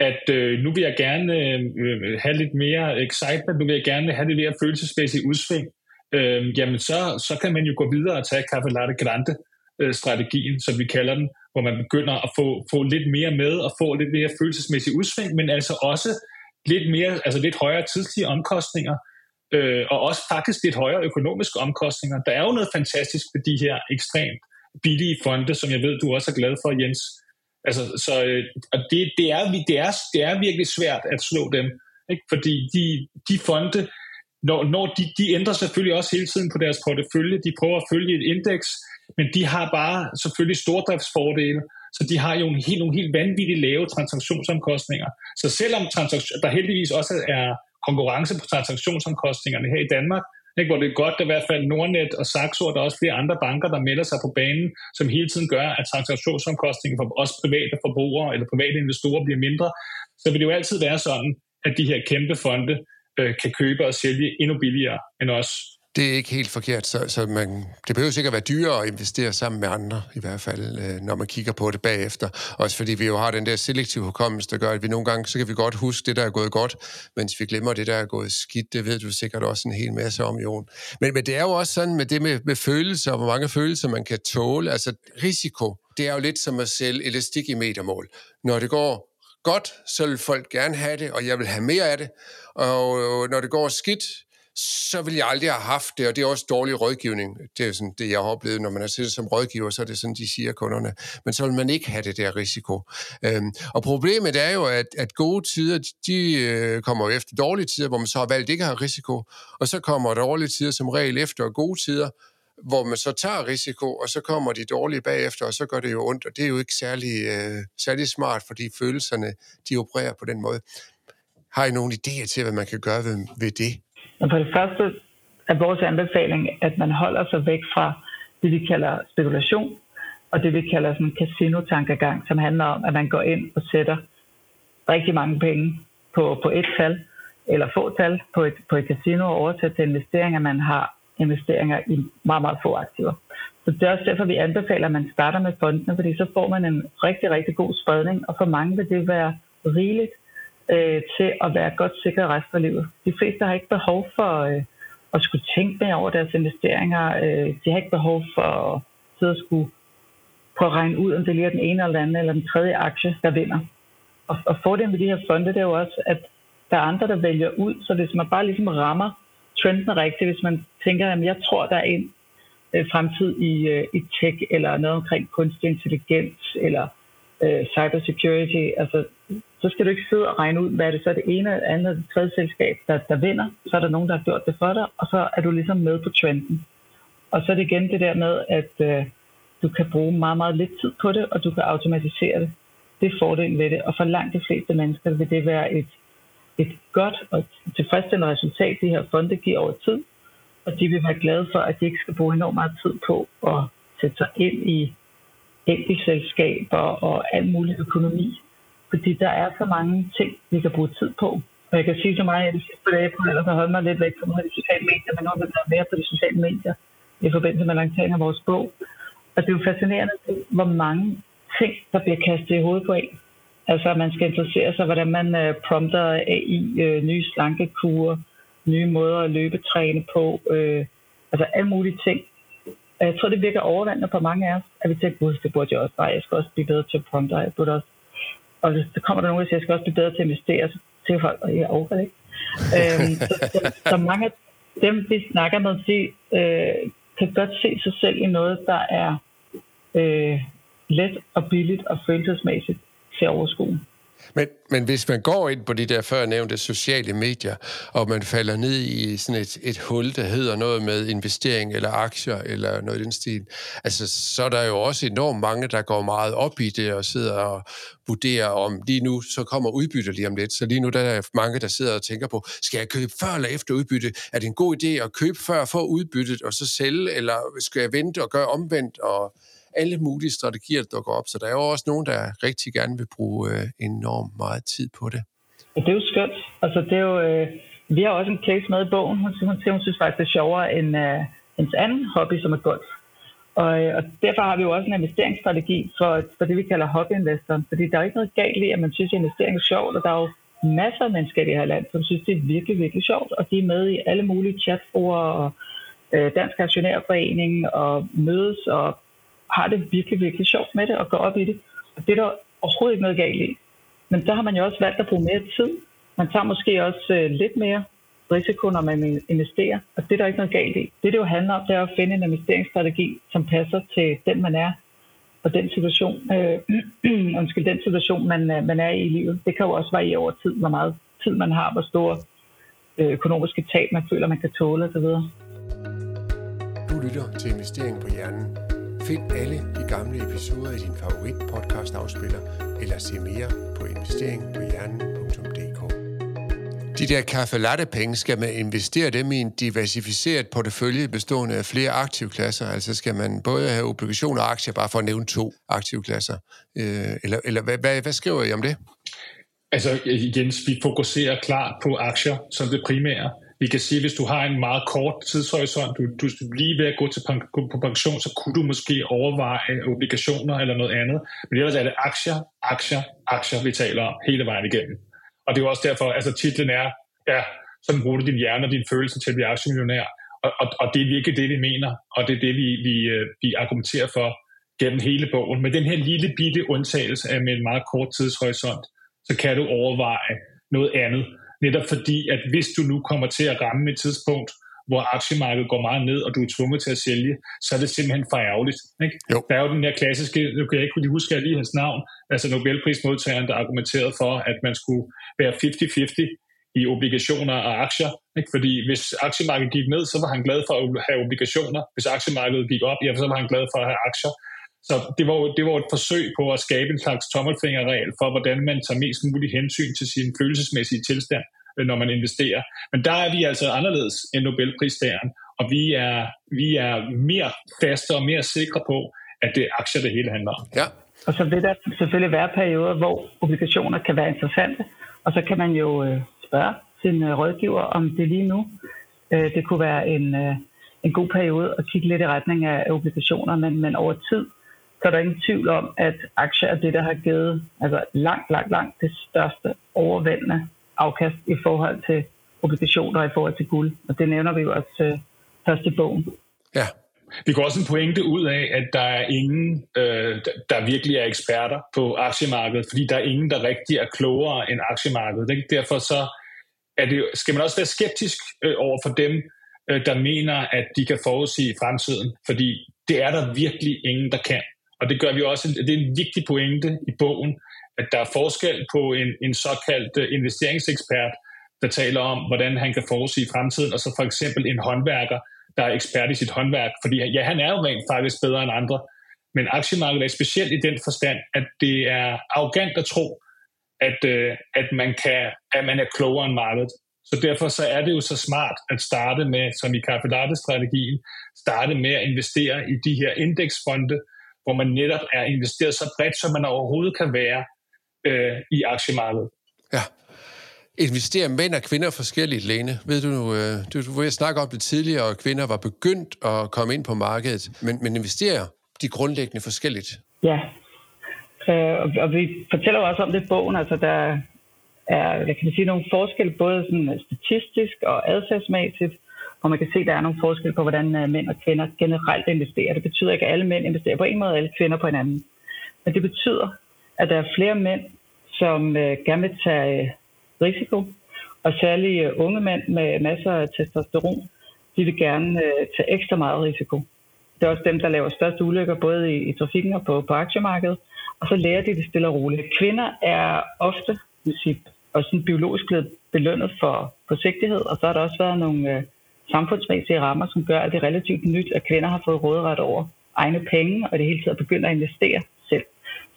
at øh, nu vil jeg gerne øh, have lidt mere excitement, nu vil jeg gerne have lidt mere følelsesmæssigt udsving, øh, jamen så, så kan man jo gå videre og tage kaffe latte grande øh, strategien, som vi kalder den, hvor man begynder at få, få lidt mere med og få lidt mere følelsesmæssigt udsving, men altså også lidt, mere, altså lidt højere tidslige omkostninger, øh, og også faktisk lidt højere økonomiske omkostninger. Der er jo noget fantastisk ved de her ekstremt billige fonde, som jeg ved, du også er glad for, Jens. Altså, så, øh, og det, det, er, det, er, det er virkelig svært at slå dem, ikke? fordi de, de fonde, når, når de, de ændrer selvfølgelig også hele tiden på deres portefølje, de prøver at følge et indeks, men de har bare selvfølgelig stordriftsfordele, så de har jo en helt, nogle helt vanvittigt lave transaktionsomkostninger. Så selvom transaktion, der heldigvis også er konkurrence på transaktionsomkostningerne her i Danmark, ikke, hvor det er godt, at i hvert fald Nordnet og Saxo, og der er også flere andre banker, der melder sig på banen, som hele tiden gør, at transaktionsomkostningen for os private forbrugere eller private investorer bliver mindre, så vil det jo altid være sådan, at de her kæmpe fonde øh, kan købe og sælge endnu billigere end os. Det er ikke helt forkert, så, så man, det behøver sikkert være dyrere at investere sammen med andre, i hvert fald, øh, når man kigger på det bagefter. Også fordi vi jo har den der selektive hukommelse, der gør, at vi nogle gange, så kan vi godt huske det, der er gået godt, mens vi glemmer det, der er gået skidt. Det ved du sikkert også en hel masse om, Jon. Men, men det er jo også sådan med det med, med følelser, hvor mange følelser man kan tåle. Altså risiko, det er jo lidt som at sælge elastik i metermål. Når det går godt, så vil folk gerne have det, og jeg vil have mere af det. Og når det går skidt, så ville jeg aldrig have haft det, og det er også dårlig rådgivning. Det er sådan det, jeg har oplevet, når man er siddet som rådgiver, så er det sådan, de siger kunderne. Men så vil man ikke have det der risiko. Øhm, og problemet er jo, at, at gode tider, de øh, kommer jo efter dårlige tider, hvor man så har valgt ikke at have risiko, og så kommer dårlige tider som regel efter gode tider, hvor man så tager risiko, og så kommer de dårlige bagefter, og så gør det jo ondt, og det er jo ikke særlig, øh, særlig smart, fordi følelserne, de opererer på den måde. Har I nogle idéer til, hvad man kan gøre ved, ved det? Men for det første er vores anbefaling, at man holder sig væk fra det, vi kalder spekulation, og det, vi kalder sådan casino-tankegang, som handler om, at man går ind og sætter rigtig mange penge på, på et tal, eller få tal på et, på et casino og oversætter til investeringer, man har investeringer i meget, meget få aktiver. Så det er også derfor, vi anbefaler, at man starter med fondene, fordi så får man en rigtig, rigtig god spredning, og for mange vil det være rigeligt øh, til at være godt sikret resten af livet. De fleste har ikke behov for øh, at skulle tænke mere over deres investeringer. Øh, de har ikke behov for at sidde og skulle prøve at regne ud, om det lige er den ene eller den anden eller den tredje aktie, der vinder. Og, og fordelen ved de her fonde, det er jo også, at der er andre, der vælger ud, så hvis man bare ligesom rammer trenden rigtigt, hvis man tænker, at jeg tror, der er en øh, fremtid i, øh, i tech, eller noget omkring kunstig intelligens, eller øh, cybersecurity, altså, så skal du ikke sidde og regne ud, hvad er det så er det ene, det andet, det tredje selskab, der, der vinder. Så er der nogen, der har gjort det for dig, og så er du ligesom med på trenden. Og så er det igen det der med, at øh, du kan bruge meget, meget lidt tid på det, og du kan automatisere det. Det er fordelen ved det, og for langt de fleste mennesker vil det være et, et godt og tilfredsstillende resultat, de her fonde giver over tid, og de vil være glade for, at de ikke skal bruge enormt meget tid på at sætte sig ind i enkeltselskaber og alt muligt økonomi. Fordi der er så mange ting, vi kan bruge tid på. Og jeg kan sige så meget, at det sidste dage på, at holde mig lidt væk fra nogle af de sociale medier, men nu vil været mere på de sociale medier i forbindelse med lanceringen af vores bog. Og det er jo fascinerende, hvor mange ting, der bliver kastet i hovedet på en. Altså, man skal interessere sig, hvordan man øh, prompter AI, uh, øh, nye slankekurer, nye måder at løbetræne på, øh, altså alle mulige ting. Jeg tror, det virker overvældende på mange af os, at vi tænker, at det burde jeg også. bare, jeg skal også blive bedre til at prompte, jeg burde også. Og der kommer der nogen, der siger, at jeg skal også blive bedre til at investere, så tænker folk, at jeg overgår det ikke. øhm, så, så, så, mange af dem, vi snakker med, de øh, kan godt se sig selv i noget, der er øh, let og billigt og følelsesmæssigt til at overskue. Men, men hvis man går ind på de der før nævnte sociale medier, og man falder ned i sådan et, et hul, der hedder noget med investering eller aktier eller noget i den stil, altså så er der jo også enormt mange, der går meget op i det og sidder og vurderer om lige nu, så kommer udbytte lige om lidt. Så lige nu der er mange, der sidder og tænker på, skal jeg købe før eller efter udbytte? Er det en god idé at købe før for udbyttet og så sælge, eller skal jeg vente og gøre omvendt? Og alle mulige strategier, der dukker op. Så der er jo også nogen, der rigtig gerne vil bruge øh, enormt meget tid på det. Det er jo skønt. Altså, det er jo, øh, vi har også en case med i bogen. Hun, hun, hun synes faktisk, det er sjovere end øh, hendes anden hobby, som er golf. Og, øh, og derfor har vi jo også en investeringsstrategi for, for det, vi kalder hobbyinvestoren. Fordi der er ikke noget galt i, at man synes, at investering er sjovt, og der er jo masser af mennesker i det her land, som synes, det er virkelig, virkelig sjovt, og de er med i alle mulige chatforer og øh, Dansk Aktionærforening og mødes og har det virkelig, virkelig sjovt med det og går op i det. Og det er der overhovedet ikke noget galt i. Men der har man jo også valgt at bruge mere tid. Man tager måske også øh, lidt mere risiko, når man investerer, og det er der ikke noget galt i. Det, det jo handler om, det er at finde en investeringsstrategi, som passer til den, man er, og den situation, øh, undskyld, den situation man, øh, man er i i livet. Det kan jo også variere over tid, hvor meget tid man har, hvor store øh, økonomiske tab man føler, man kan tåle osv. Du lytter til Investering på Hjernen Find alle de gamle episoder i din favorit podcast afspiller, eller se mere på investeringpohjernen.dk. De der kaffe latte penge, skal man investere dem i en diversificeret portefølje bestående af flere aktivklasser? Altså skal man både have obligationer og aktier, bare for at nævne to aktivklasser? Øh, eller eller hvad, hvad, hvad skriver I om det? Altså Jens, vi fokuserer klart på aktier som det primære. Vi kan sige, at hvis du har en meget kort tidshorisont, du, du er lige ved at gå, til på pension, så kunne du måske overveje obligationer eller noget andet. Men ellers er det aktier, aktier, aktier, vi taler om hele vejen igennem. Og det er jo også derfor, altså titlen er, ja, sådan bruger du din hjerne og din følelse til at blive aktiemillionær. Og, og, og det er virkelig det, vi mener, og det er det, vi, vi, øh, vi argumenterer for gennem hele bogen. Med den her lille bitte undtagelse af med en meget kort tidshorisont, så kan du overveje noget andet. Netop fordi, at hvis du nu kommer til at ramme et tidspunkt, hvor aktiemarkedet går meget ned, og du er tvunget til at sælge, så er det simpelthen for ærgerligt. Ikke? Jo. Der er jo den her klassiske, nu kan jeg ikke lige huske lige hans navn, altså Nobelprismodtageren, der argumenterede for, at man skulle være 50-50 i obligationer og aktier. Ikke? Fordi hvis aktiemarkedet gik ned, så var han glad for at have obligationer. Hvis aktiemarkedet gik op, ja, så var han glad for at have aktier. Så det var, det var et forsøg på at skabe en slags tommelfingerregel for, hvordan man tager mest muligt hensyn til sin følelsesmæssige tilstand, øh, når man investerer. Men der er vi altså anderledes end Nobelpristageren, og vi er, vi er mere faste og mere sikre på, at det er aktier, det hele handler om. Ja. Og så vil der selvfølgelig være perioder, hvor obligationer kan være interessante, og så kan man jo øh, spørge sin øh, rådgiver, om det lige nu det kunne være en, en god periode at kigge lidt i retning af obligationer, men, men over tid, så er der ingen tvivl om, at aktier er det, der har givet altså langt, langt, langt det største overvældende afkast i forhold til obligationer i forhold til guld. Og det nævner vi jo også øh, først i bogen. Ja. Vi går også en pointe ud af, at der er ingen, øh, der virkelig er eksperter på aktiemarkedet, fordi der er ingen, der rigtig er klogere end aktiemarkedet. Ikke? Derfor så er det, skal man også være skeptisk øh, over for dem, øh, der mener, at de kan forudsige fremtiden, fordi det er der virkelig ingen, der kan. Og det gør vi også, det er en vigtig pointe i bogen, at der er forskel på en, en såkaldt øh, investeringsekspert, der taler om, hvordan han kan forudsige fremtiden, og så for eksempel en håndværker, der er ekspert i sit håndværk. Fordi ja, han er jo rent faktisk bedre end andre, men aktiemarkedet er specielt i den forstand, at det er arrogant at tro, at, øh, at, man, kan, at man er klogere end markedet. Så derfor så er det jo så smart at starte med, som i strategien starte med at investere i de her indeksfonde, hvor man netop er investeret så bredt, som man overhovedet kan være øh, i aktiemarkedet. Ja. Investerer mænd og kvinder forskelligt, Lene? Ved du, øh, du, du vil snakke om det tidligere, og kvinder var begyndt at komme ind på markedet, men, men investerer de grundlæggende forskelligt? Ja, øh, og, og vi fortæller også om det i bogen, altså der er, jeg kan sige, nogle forskelle, både sådan statistisk og adfærdsmæssigt, og man kan se, at der er nogle forskelle på, hvordan øh, mænd og kvinder generelt investerer. Det betyder ikke, at alle mænd investerer på en måde, og alle kvinder på en anden. Men det betyder, at der er flere mænd, som øh, gerne vil tage øh, risiko, og særligt øh, unge mænd med masser af testosteron, de vil gerne øh, tage ekstra meget risiko. Det er også dem, der laver største ulykker, både i, i trafikken og på, på aktiemarkedet. Og så lærer de det stille og roligt. Kvinder er ofte sige, også sådan biologisk blevet belønnet for forsigtighed, og så har der også været nogle øh, samfundsmæssige rammer, som gør, at det er relativt nyt, at kvinder har fået råderet over egne penge, og det hele taget begynder at investere selv.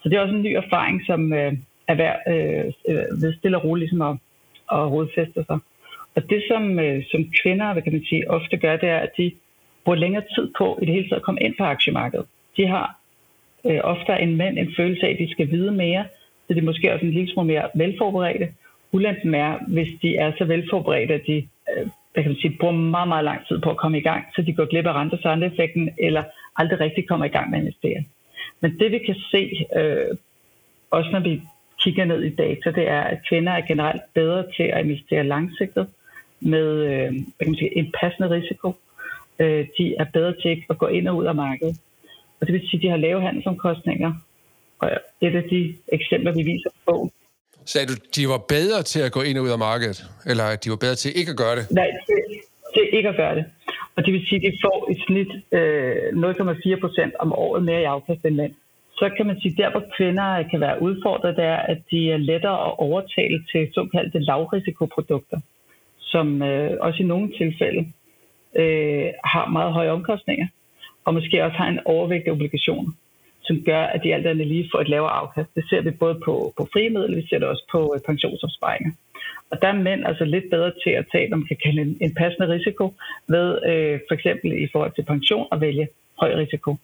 Så det er også en ny erfaring, som øh, er værd øh, øh, ved stille og roligt ligesom at, at rodfæste sig. Og det, som, øh, som kvinder hvad kan man sige, ofte gør, det er, at de bruger længere tid på i det hele taget at komme ind på aktiemarkedet. De har øh, ofte en mænd en følelse af, at de skal vide mere, så de er måske også en lille smule mere velforberedte. Ulempen er, hvis de er så velforberedte, at de øh, hvad kan man sige, bruger meget, meget lang tid på at komme i gang, så de går glip af rente eller aldrig rigtig kommer i gang med at investere. Men det vi kan se, øh, også når vi kigger ned i data, det er, at kvinder er generelt bedre til at investere langsigtet med øh, hvad kan man sige, en passende risiko. Øh, de er bedre til at gå ind og ud af markedet. Og det vil sige, at de har lave handelsomkostninger. Og et af de eksempler, vi viser på Sagde du, de var bedre til at gå ind og ud af markedet? Eller at de var bedre til ikke at gøre det? Nej, til, til ikke at gøre det. Og det vil sige, at de får i snit øh, 0,4 procent om året mere i afkast end mænd. Så kan man sige, at der hvor kvinder kan være udfordret, det er, at de er lettere at overtale til såkaldte lavrisikoprodukter, som øh, også i nogle tilfælde øh, har meget høje omkostninger. og måske også har en overvægt af obligationer, som gør, at de alt andet lige får et lavere afkast. Det ser vi både på, på frimidler, vi ser det også på øh, pensionsopsparinger. Og der er mænd altså lidt bedre til at tage, hvad man kan kalde en, en passende risiko, ved øh, for eksempel i forhold til pension at vælge høj risiko.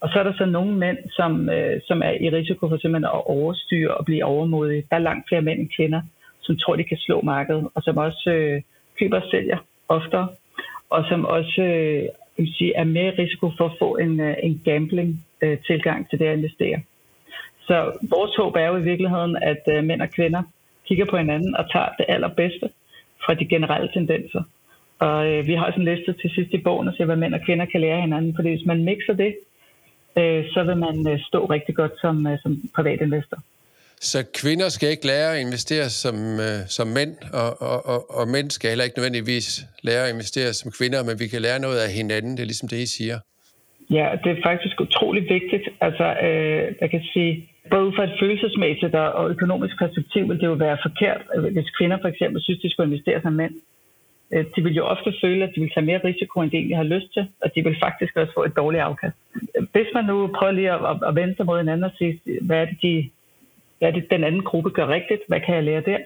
Og så er der så nogle mænd, som, øh, som er i risiko for simpelthen at overstyre og blive overmodige. Der er langt flere mænd end kvinder, som tror, de kan slå markedet, og som også øh, køber og sælger oftere, og som også øh, vil sige, er mere risiko for at få en, øh, en gambling øh, til det at investere. Så vores håb er jo i virkeligheden, at øh, mænd og kvinder kigger på hinanden og tager det allerbedste fra de generelle tendenser. Og øh, vi har også en liste til sidst i bogen og ser, hvad mænd og kvinder kan lære hinanden. Fordi hvis man mixer det, øh, så vil man øh, stå rigtig godt som, øh, som privatinvestor. Så kvinder skal ikke lære at investere som, øh, som mænd, og, og, og, og mænd skal heller ikke nødvendigvis lære at investere som kvinder, men vi kan lære noget af hinanden. Det er ligesom det, I siger. Ja, det er faktisk utrolig vigtigt. Altså, øh, jeg kan sige, både fra et følelsesmæssigt og økonomisk perspektiv vil det jo være forkert, øh, hvis kvinder for eksempel synes, de skulle investere som mænd. Øh, de vil jo ofte føle, at de vil tage mere risiko, end de egentlig har lyst til, og de vil faktisk også få et dårligt afkast. Hvis man nu prøver lige at, at vende sig mod hinanden og sige, hvad er det, de, hvad er det den anden gruppe gør rigtigt, hvad kan jeg lære der,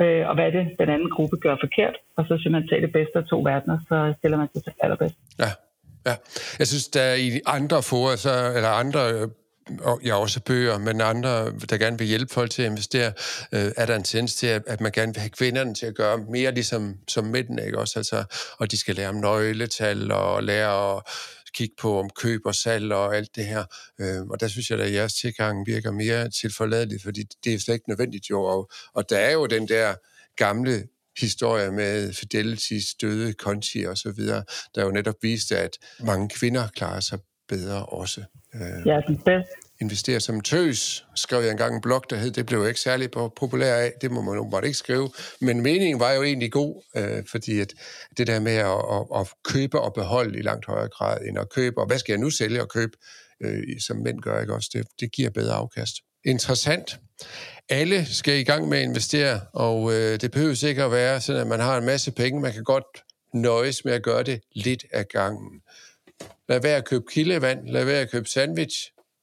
øh, og hvad er det, den anden gruppe gør forkert, og så man tage det bedste af to verdener, så stiller man sig til allerbedst. Ja, ja. Jeg synes, der i andre forer, så, eller andre øh, og ja, også bøger, men andre, der gerne vil hjælpe folk til at investere, øh, er der en tendens til, at, at man gerne vil have kvinderne til at gøre mere ligesom som mændene, ikke også? Altså, og de skal lære om nøgletal og lære at kigge på om køb og salg og alt det her. Øh, og der synes jeg, at jeres tilgang virker mere tilforladeligt, fordi det er slet ikke nødvendigt jo. Og, og der er jo den der gamle historie med Fidelity's døde konti og så videre, der jo netop viste, at mange kvinder klarer sig bedre også. Øh, ja, det bedste. Investere som tøs, skrev jeg engang en blog, der hed, det blev ikke særlig populær af, det må man jo bare ikke skrive, men meningen var jo egentlig god, øh, fordi at det der med at, at, at købe og beholde i langt højere grad, end at købe, og hvad skal jeg nu sælge og købe, øh, som mænd gør, ikke også, det, det giver bedre afkast. Interessant. Alle skal i gang med at investere, og øh, det behøver ikke at være sådan, at man har en masse penge, man kan godt nøjes med at gøre det lidt af gangen. Lad være at købe kildevand, lad være at købe sandwich,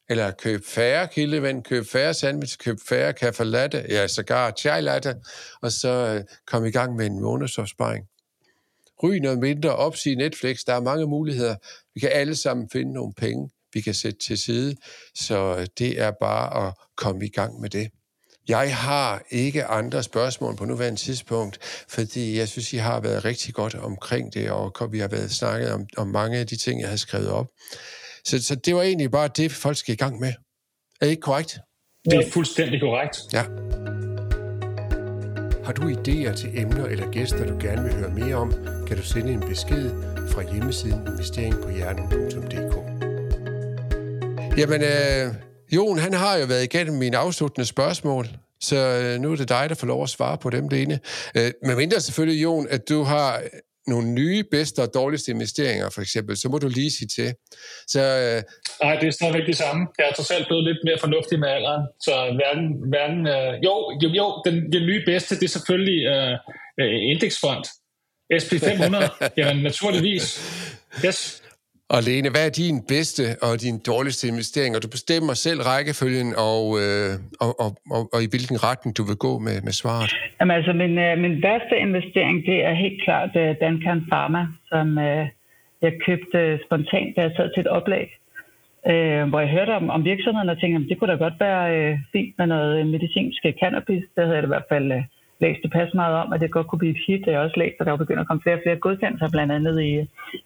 eller køb færre kildevand, køb færre sandwich, køb færre kaffe latte, ja, sågar chai latte, og så øh, kom i gang med en månedsopsparing. Ryg noget mindre, opsige Netflix, der er mange muligheder. Vi kan alle sammen finde nogle penge, vi kan sætte til side, så øh, det er bare at komme i gang med det. Jeg har ikke andre spørgsmål på nuværende tidspunkt, fordi jeg synes, I har været rigtig godt omkring det, og vi har været snakket om, om mange af de ting, jeg har skrevet op. Så, så det var egentlig bare det, folk skal i gang med. Er det ikke korrekt? Det er fuldstændig korrekt. Ja. Har du idéer til emner eller gæster, du gerne vil høre mere om, kan du sende en besked fra hjemmesiden investeringpohjernen.dk. Jamen, øh, Jon, han har jo været igennem mine afsluttende spørgsmål, så øh, nu er det dig, der får lov at svare på dem, det ene. Øh, men mindre selvfølgelig, Jon, at du har nogle nye, bedste og dårligste investeringer, for eksempel, så må du lige sige til. Så, øh... Nej, det er stadigvæk det samme. Jeg er trods alt blevet lidt mere fornuftig med alderen, så hverken, hverken øh... jo, jo, jo den, den nye bedste, det er selvfølgelig øh, øh indeksfond. SP500, jamen naturligvis. Yes. Og Lene, hvad er din bedste og din dårligste investering? Og du bestemmer selv rækkefølgen og, øh, og, og, og, og i hvilken retning du vil gå med, med svaret. Jamen altså, min, øh, min værste investering, det er helt klart øh, Dankan Pharma, som øh, jeg købte spontant, da jeg sad til et oplæg, Øh, hvor jeg hørte om, om virksomheden og tænkte, at det kunne da godt være øh, fint med noget øh, medicinsk cannabis. Det havde jeg i hvert fald øh, læst det pas meget om, at det godt kunne blive et hit. Jeg har også læst, at der var begyndt at komme flere og flere godkendelser, blandt andet i,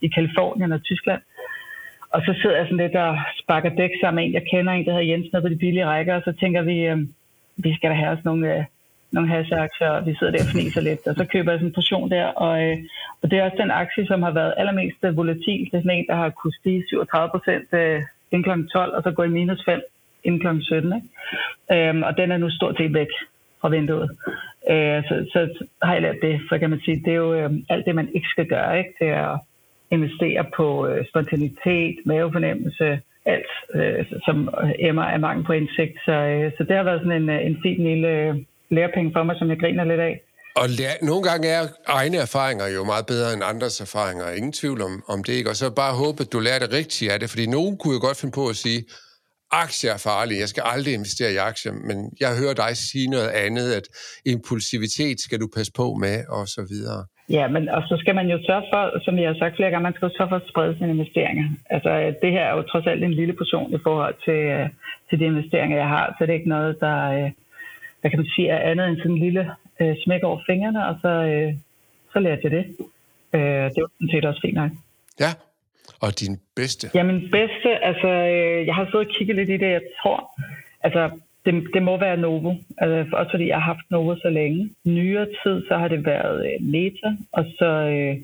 i Kalifornien og Tyskland. Og så sidder jeg sådan lidt og sparker dæk sammen med en, jeg kender, en, der hedder Jens, nede på de billige rækker, og så tænker vi, øh, vi skal da have os nogle, øh, nogle hasseaktier, og vi sidder der og fniser lidt, og så køber jeg sådan en portion der, og, øh, og det er også den aktie, som har været allermest øh, volatil. Det er sådan en, der har kunnet stige 37 procent øh, inden kl. 12, og så gå i minus 5 inden kl. 17. Ikke? Øhm, og den er nu stort set væk fra vinduet. Øh, så, så har jeg lært det, for kan man sige, det er jo øh, alt det, man ikke skal gøre. Ikke? Det er investere på øh, spontanitet, mavefornemmelse, alt, øh, som øh, emmer af mangel på indsigt. Så, øh, så det har været sådan en, øh, en fin lille øh, lærepenge for mig, som jeg griner lidt af. Og lær, nogle gange er egne erfaringer jo meget bedre end andres erfaringer. Ingen tvivl om, om det ikke. Og så bare håbe, at du lærer det rigtigt af det. Fordi nogen kunne jo godt finde på at sige, aktier er farlige, jeg skal aldrig investere i aktier, men jeg hører dig sige noget andet, at impulsivitet skal du passe på med, og så videre. Ja, men og så skal man jo sørge for, som jeg har sagt flere gange, man skal sørge for at sprede sine investeringer. Altså, det her er jo trods alt en lille portion i forhold til, øh, til de investeringer, jeg har, så det er ikke noget, der, øh, hvad kan man sige, er andet end sådan en lille øh, smæk over fingrene, og så, øh, så lærer jeg det. Øh, det er jo sådan set også fint nok. Ja, og din bedste? Ja, min bedste, altså, øh, jeg har siddet og kigget lidt i det, jeg tror, altså, det, det må være Novo, altså, også fordi jeg har haft Novo så længe. Nyere tid, så har det været øh, Meta, og så øh,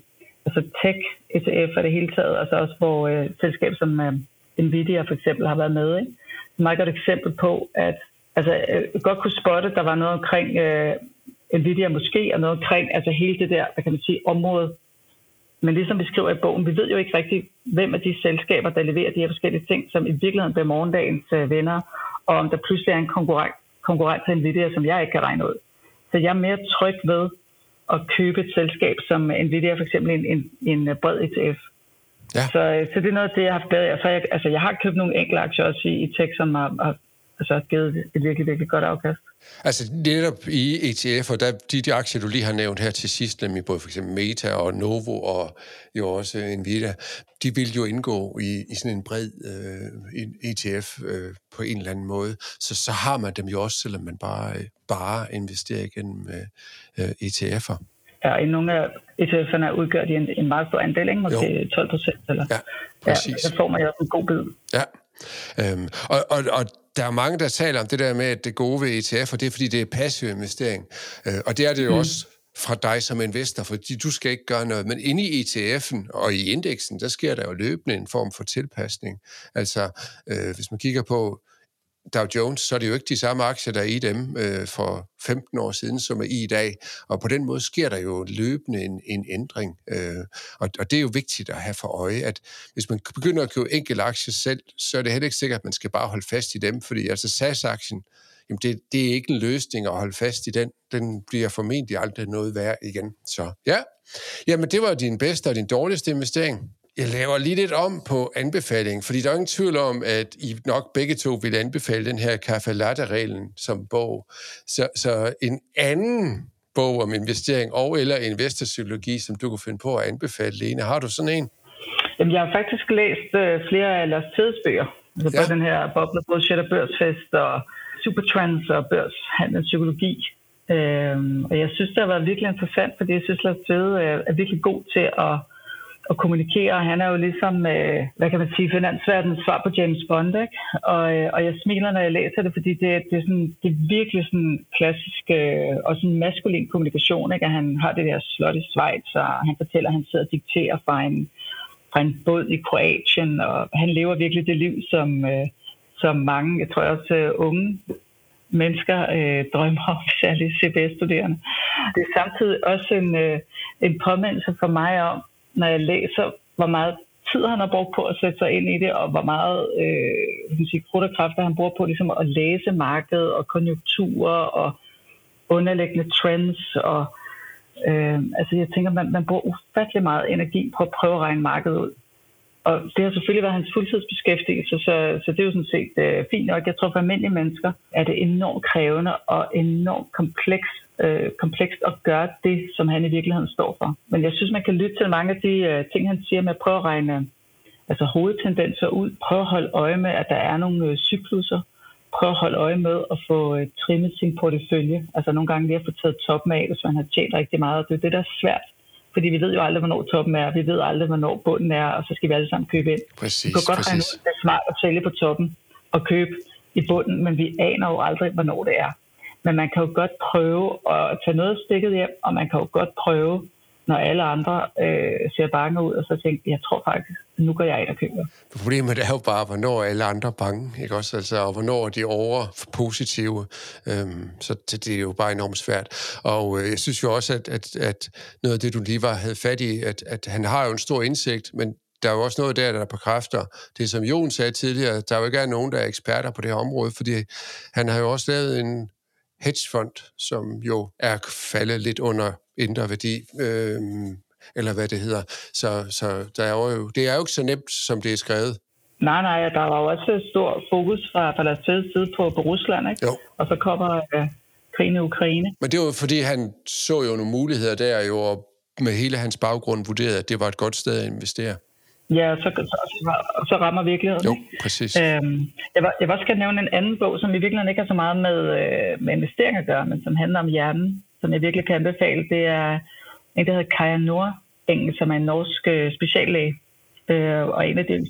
altså Tech ETF er det hele taget, altså også hvor øh, selskab som øh, Nvidia for eksempel har været med. Ikke? Et meget godt eksempel på, at altså, jeg godt kunne spotte, at der var noget omkring øh, Nvidia måske, og noget omkring altså hele det der, hvad kan man sige, område men ligesom vi skriver i bogen, vi ved jo ikke rigtig, hvem af de selskaber, der leverer de her forskellige ting, som i virkeligheden bliver morgendagens øh, venner, og om der pludselig er en konkurrent, konkurrent til Nvidia, som jeg ikke kan regne ud. Så jeg er mere tryg ved at købe et selskab som Nvidia, for eksempel en, en, en bred ETF. Ja. Så, øh, så det er noget af det, jeg har haft bedre. Så jeg, altså, jeg har købt nogle enkelte aktier også i, i tech, som har, har altså, givet et virkelig, virkelig godt afkast. Altså netop i ETF, og der, de, de aktier, du lige har nævnt her til sidst, nemlig både for eksempel Meta og Novo og jo også Nvidia, de vil jo indgå i, i sådan en bred øh, ETF øh, på en eller anden måde. Så, så har man dem jo også, selvom man bare, bare investerer igennem øh, ETF'er. Ja, i nogle af ETF'erne udgør de en, en meget stor andel, ikke? måske jo. 12 procent. Eller, ja, præcis. Ja, så får man jo også en god bid. Ja, øhm, og, og, og der er mange, der taler om det der med, at det gode ved ETF, og det er, fordi det er passiv investering. Øh, og det er det jo mm. også fra dig som investor, fordi du skal ikke gøre noget. Men inde i ETF'en og i indeksen, der sker der jo løbende en form for tilpasning. Altså, øh, hvis man kigger på Dow Jones, så er det jo ikke de samme aktier, der er i dem øh, for 15 år siden, som er i i dag. Og på den måde sker der jo løbende en, en ændring. Øh, og, og det er jo vigtigt at have for øje, at hvis man begynder at købe enkelte aktier selv, så er det heller ikke sikkert, at man skal bare holde fast i dem, fordi altså SAS-aktien, jamen det, det er ikke en løsning at holde fast i den. Den bliver formentlig aldrig noget værd igen. Så ja, jamen det var din bedste og din dårligste investering. Jeg laver lige lidt om på anbefalingen, fordi der er ingen tvivl om, at I nok begge to vil anbefale den her kaffe latte-reglen som bog. Så, så en anden bog om investering og eller investorpsykologi, som du kunne finde på at anbefale, Lene. Har du sådan en? Jamen, jeg har faktisk læst uh, flere af Lars Tedes bøger. Altså ja. den her Bobler, Bullshit og Børsfest og Supertrends og Børshandelspsykologi. Øhm, og jeg synes, det har været virkelig interessant, fordi jeg synes, Lars Tede er, er virkelig god til at at kommunikere. Han er jo ligesom, øh, hvad kan man sige, finansverdens svar på James Bond, ikke? Og, øh, og jeg smiler, når jeg læser det, fordi det, det, er, sådan, det er virkelig sådan klassisk øh, og sådan maskulin kommunikation, ikke? At han har det der slot i Schweiz, og han fortæller, at han sidder og dikterer fra en, fra en båd i Kroatien, og han lever virkelig det liv, som, øh, som mange, jeg tror også øh, unge mennesker øh, drømmer om, særligt CBS-studerende. Det er samtidig også en, øh, en påmindelse for mig om, når jeg læser, hvor meget tid han har brugt på at sætte sig ind i det, og hvor meget øh, sige, krudt og kræfter han bruger på ligesom at læse markedet og konjunkturer og underliggende trends. Og, øh, altså jeg tænker, man, man bruger ufattelig meget energi på at prøve at regne markedet ud. Og det har selvfølgelig været hans fuldtidsbeskæftigelse, så, så det er jo sådan set øh, fint nok. Jeg tror, for almindelige mennesker er det enormt krævende og enormt komplekst øh, komplekst at gøre det, som han i virkeligheden står for. Men jeg synes, man kan lytte til mange af de øh, ting, han siger med at prøve at regne altså hovedtendenser ud, prøve at holde øje med, at der er nogle øh, cykluser, prøve at holde øje med at få øh, trimmet sin portefølje. Altså nogle gange lige at få taget toppen af, hvis man har tjent rigtig meget. Og det er det, der er svært. Fordi vi ved jo aldrig, hvornår toppen er. Vi ved aldrig, hvornår bunden er, og så skal vi alle sammen købe ind. Præcis, vi kan godt præcis. regne ud, at det er smart at sælge på toppen og købe i bunden, men vi aner jo aldrig, hvornår det er. Men man kan jo godt prøve at tage noget stikket hjem, og man kan jo godt prøve, når alle andre øh, ser bange ud, og så tænke, jeg tror faktisk, nu går jeg ind og køber. Problemet er jo bare, hvornår er alle andre bange, ikke også? Altså, og hvornår er de over positive. Øhm, så det, det er jo bare enormt svært. Og øh, jeg synes jo også, at, at, at noget af det, du lige var havde fat i, at, at han har jo en stor indsigt, men der er jo også noget der, der bekræfter det, som Jon sagde tidligere. Der er jo ikke nogen, der er eksperter på det her område, fordi han har jo også lavet en hedgefond, som jo er faldet lidt under indre værdi, øh, eller hvad det hedder. Så, så der er jo, det er jo ikke så nemt, som det er skrevet. Nej, nej, der var jo også stor fokus fra, fra deres side på, på Rusland, ikke? Jo. Og så kommer øh, krigen i Ukraine. Men det var fordi, han så jo nogle muligheder der, jo, og med hele hans baggrund vurderede, at det var et godt sted at investere. Ja, så, så, så, rammer virkeligheden. Jo, præcis. Øhm, jeg, var, jeg vil også gerne nævne en anden bog, som i virkeligheden ikke har så meget med, øh, med investering at gøre, men som handler om hjernen, som jeg virkelig kan anbefale. Det er en, der hedder Kaja Nordengel, som er en norsk øh, speciallæge, øh, og en af de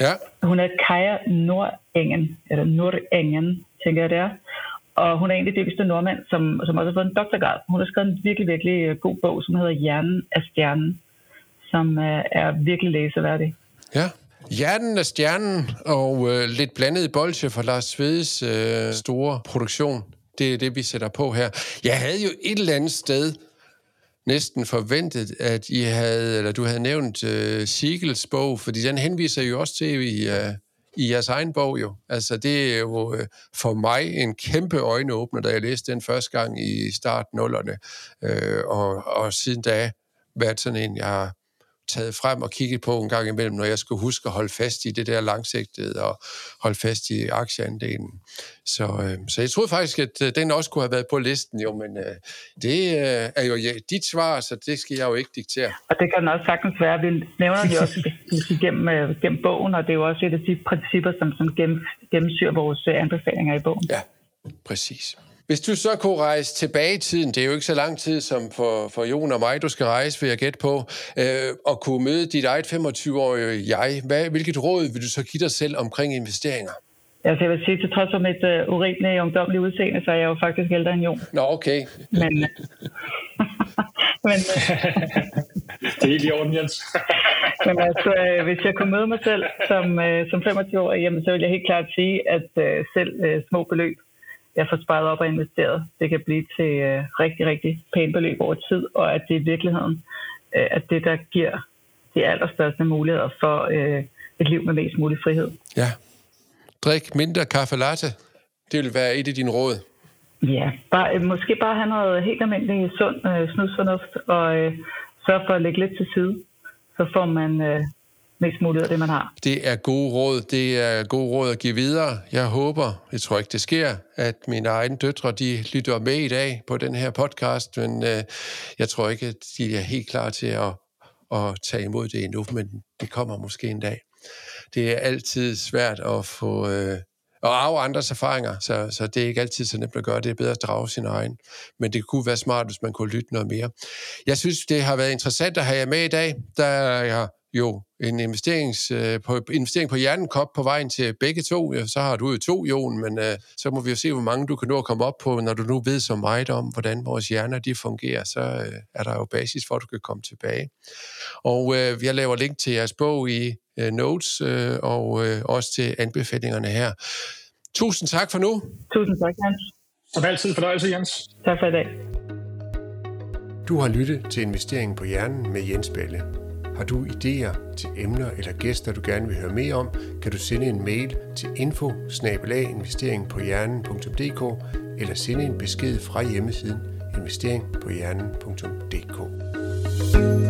Ja. Hun er Kaja Nordengen, eller Nordengen, tænker jeg det er. Og hun er en af de nordmænd, som, som også har fået en doktorgrad. Hun har skrevet en virkelig, virkelig øh, god bog, som hedder Hjernen af stjernen, som øh, er virkelig læseværdig. Ja. Hjernen af stjernen og øh, lidt blandet bolsje for Lars Svedes øh, store produktion. Det er det, vi sætter på her. Jeg havde jo et eller andet sted næsten forventet, at I havde, eller du havde nævnt øh, Siegels bog, fordi den henviser jo også til i, øh, i jeres egen bog jo. Altså det er jo øh, for mig en kæmpe øjenåbner, da jeg læste den første gang i start nullerne, øh, og, og siden da været sådan en, jeg har taget frem og kigget på en gang imellem, når jeg skulle huske at holde fast i det der langsigtede og holde fast i aktieandelen. Så, øh, så jeg troede faktisk, at øh, den også kunne have været på listen, jo, men øh, det øh, er jo ja, dit svar, så det skal jeg jo ikke diktere. Og det kan også sagtens være. Vi nævner det også gennem, øh, gennem bogen, og det er jo også et af de principper, som, som gennem, gennemsyrer vores øh, anbefalinger i bogen. Ja, præcis. Hvis du så kunne rejse tilbage i tiden, det er jo ikke så lang tid som for, for Jon og mig, du skal rejse, vil jeg gætte på, øh, og kunne møde dit eget 25-årige jeg, hvad, hvilket råd vil du så give dig selv omkring investeringer? Altså, jeg vil sige, til trods for mit uh, urimelige ungdomlige udseende, så er jeg jo faktisk ældre end Jon. Nå, okay. Men, men, det er helt i orden, Jens. men altså, øh, hvis jeg kunne møde mig selv som, uh, som 25-årig, jamen, så vil jeg helt klart sige, at uh, selv uh, små beløb jeg får sparet op og investeret. Det kan blive til øh, rigtig, rigtig pænt beløb over tid, og at det i virkeligheden øh, at det, der giver de allerstørste muligheder for øh, et liv med mest mulig frihed. Ja. Drik mindre kaffe latte. Det vil være et af dine råd. Ja, bare, øh, måske bare have noget helt almindeligt sund øh, snusfornuft, og øh, sørge for at lægge lidt til side. Så får man øh, mest muligt af det, man har. Det er gode råd. Det er gode råd at give videre. Jeg håber, jeg tror ikke, det sker, at mine egne døtre, de lytter med i dag på den her podcast, men øh, jeg tror ikke, at de er helt klar til at, at tage imod det endnu, men det kommer måske en dag. Det er altid svært at få... Øh, og arve andres erfaringer, så, så det er ikke altid så nemt at gøre. Det er bedre at drage sin egen. Men det kunne være smart, hvis man kunne lytte noget mere. Jeg synes, det har været interessant at have jer med i dag. Der er jeg jo en investerings, øh, på, investering på Hjernenkop på vejen til begge to. Ja, så har du jo to, Jon, men øh, så må vi jo se, hvor mange du kan nå at komme op på, når du nu ved så meget om, hvordan vores hjerner de fungerer, så øh, er der jo basis for, at du kan komme tilbage. Og øh, jeg laver link til jeres bog i øh, notes, øh, og øh, også til anbefalingerne her. Tusind tak for nu. Tusind tak, Jens. Som altid fornøjelse, Jens. Tak for i dag. Du har lyttet til Investeringen på Hjernen med Jens Balle. Har du idéer til emner eller gæster, du gerne vil høre mere om, kan du sende en mail til info eller sende en besked fra hjemmesiden investeringpohjernen.dk.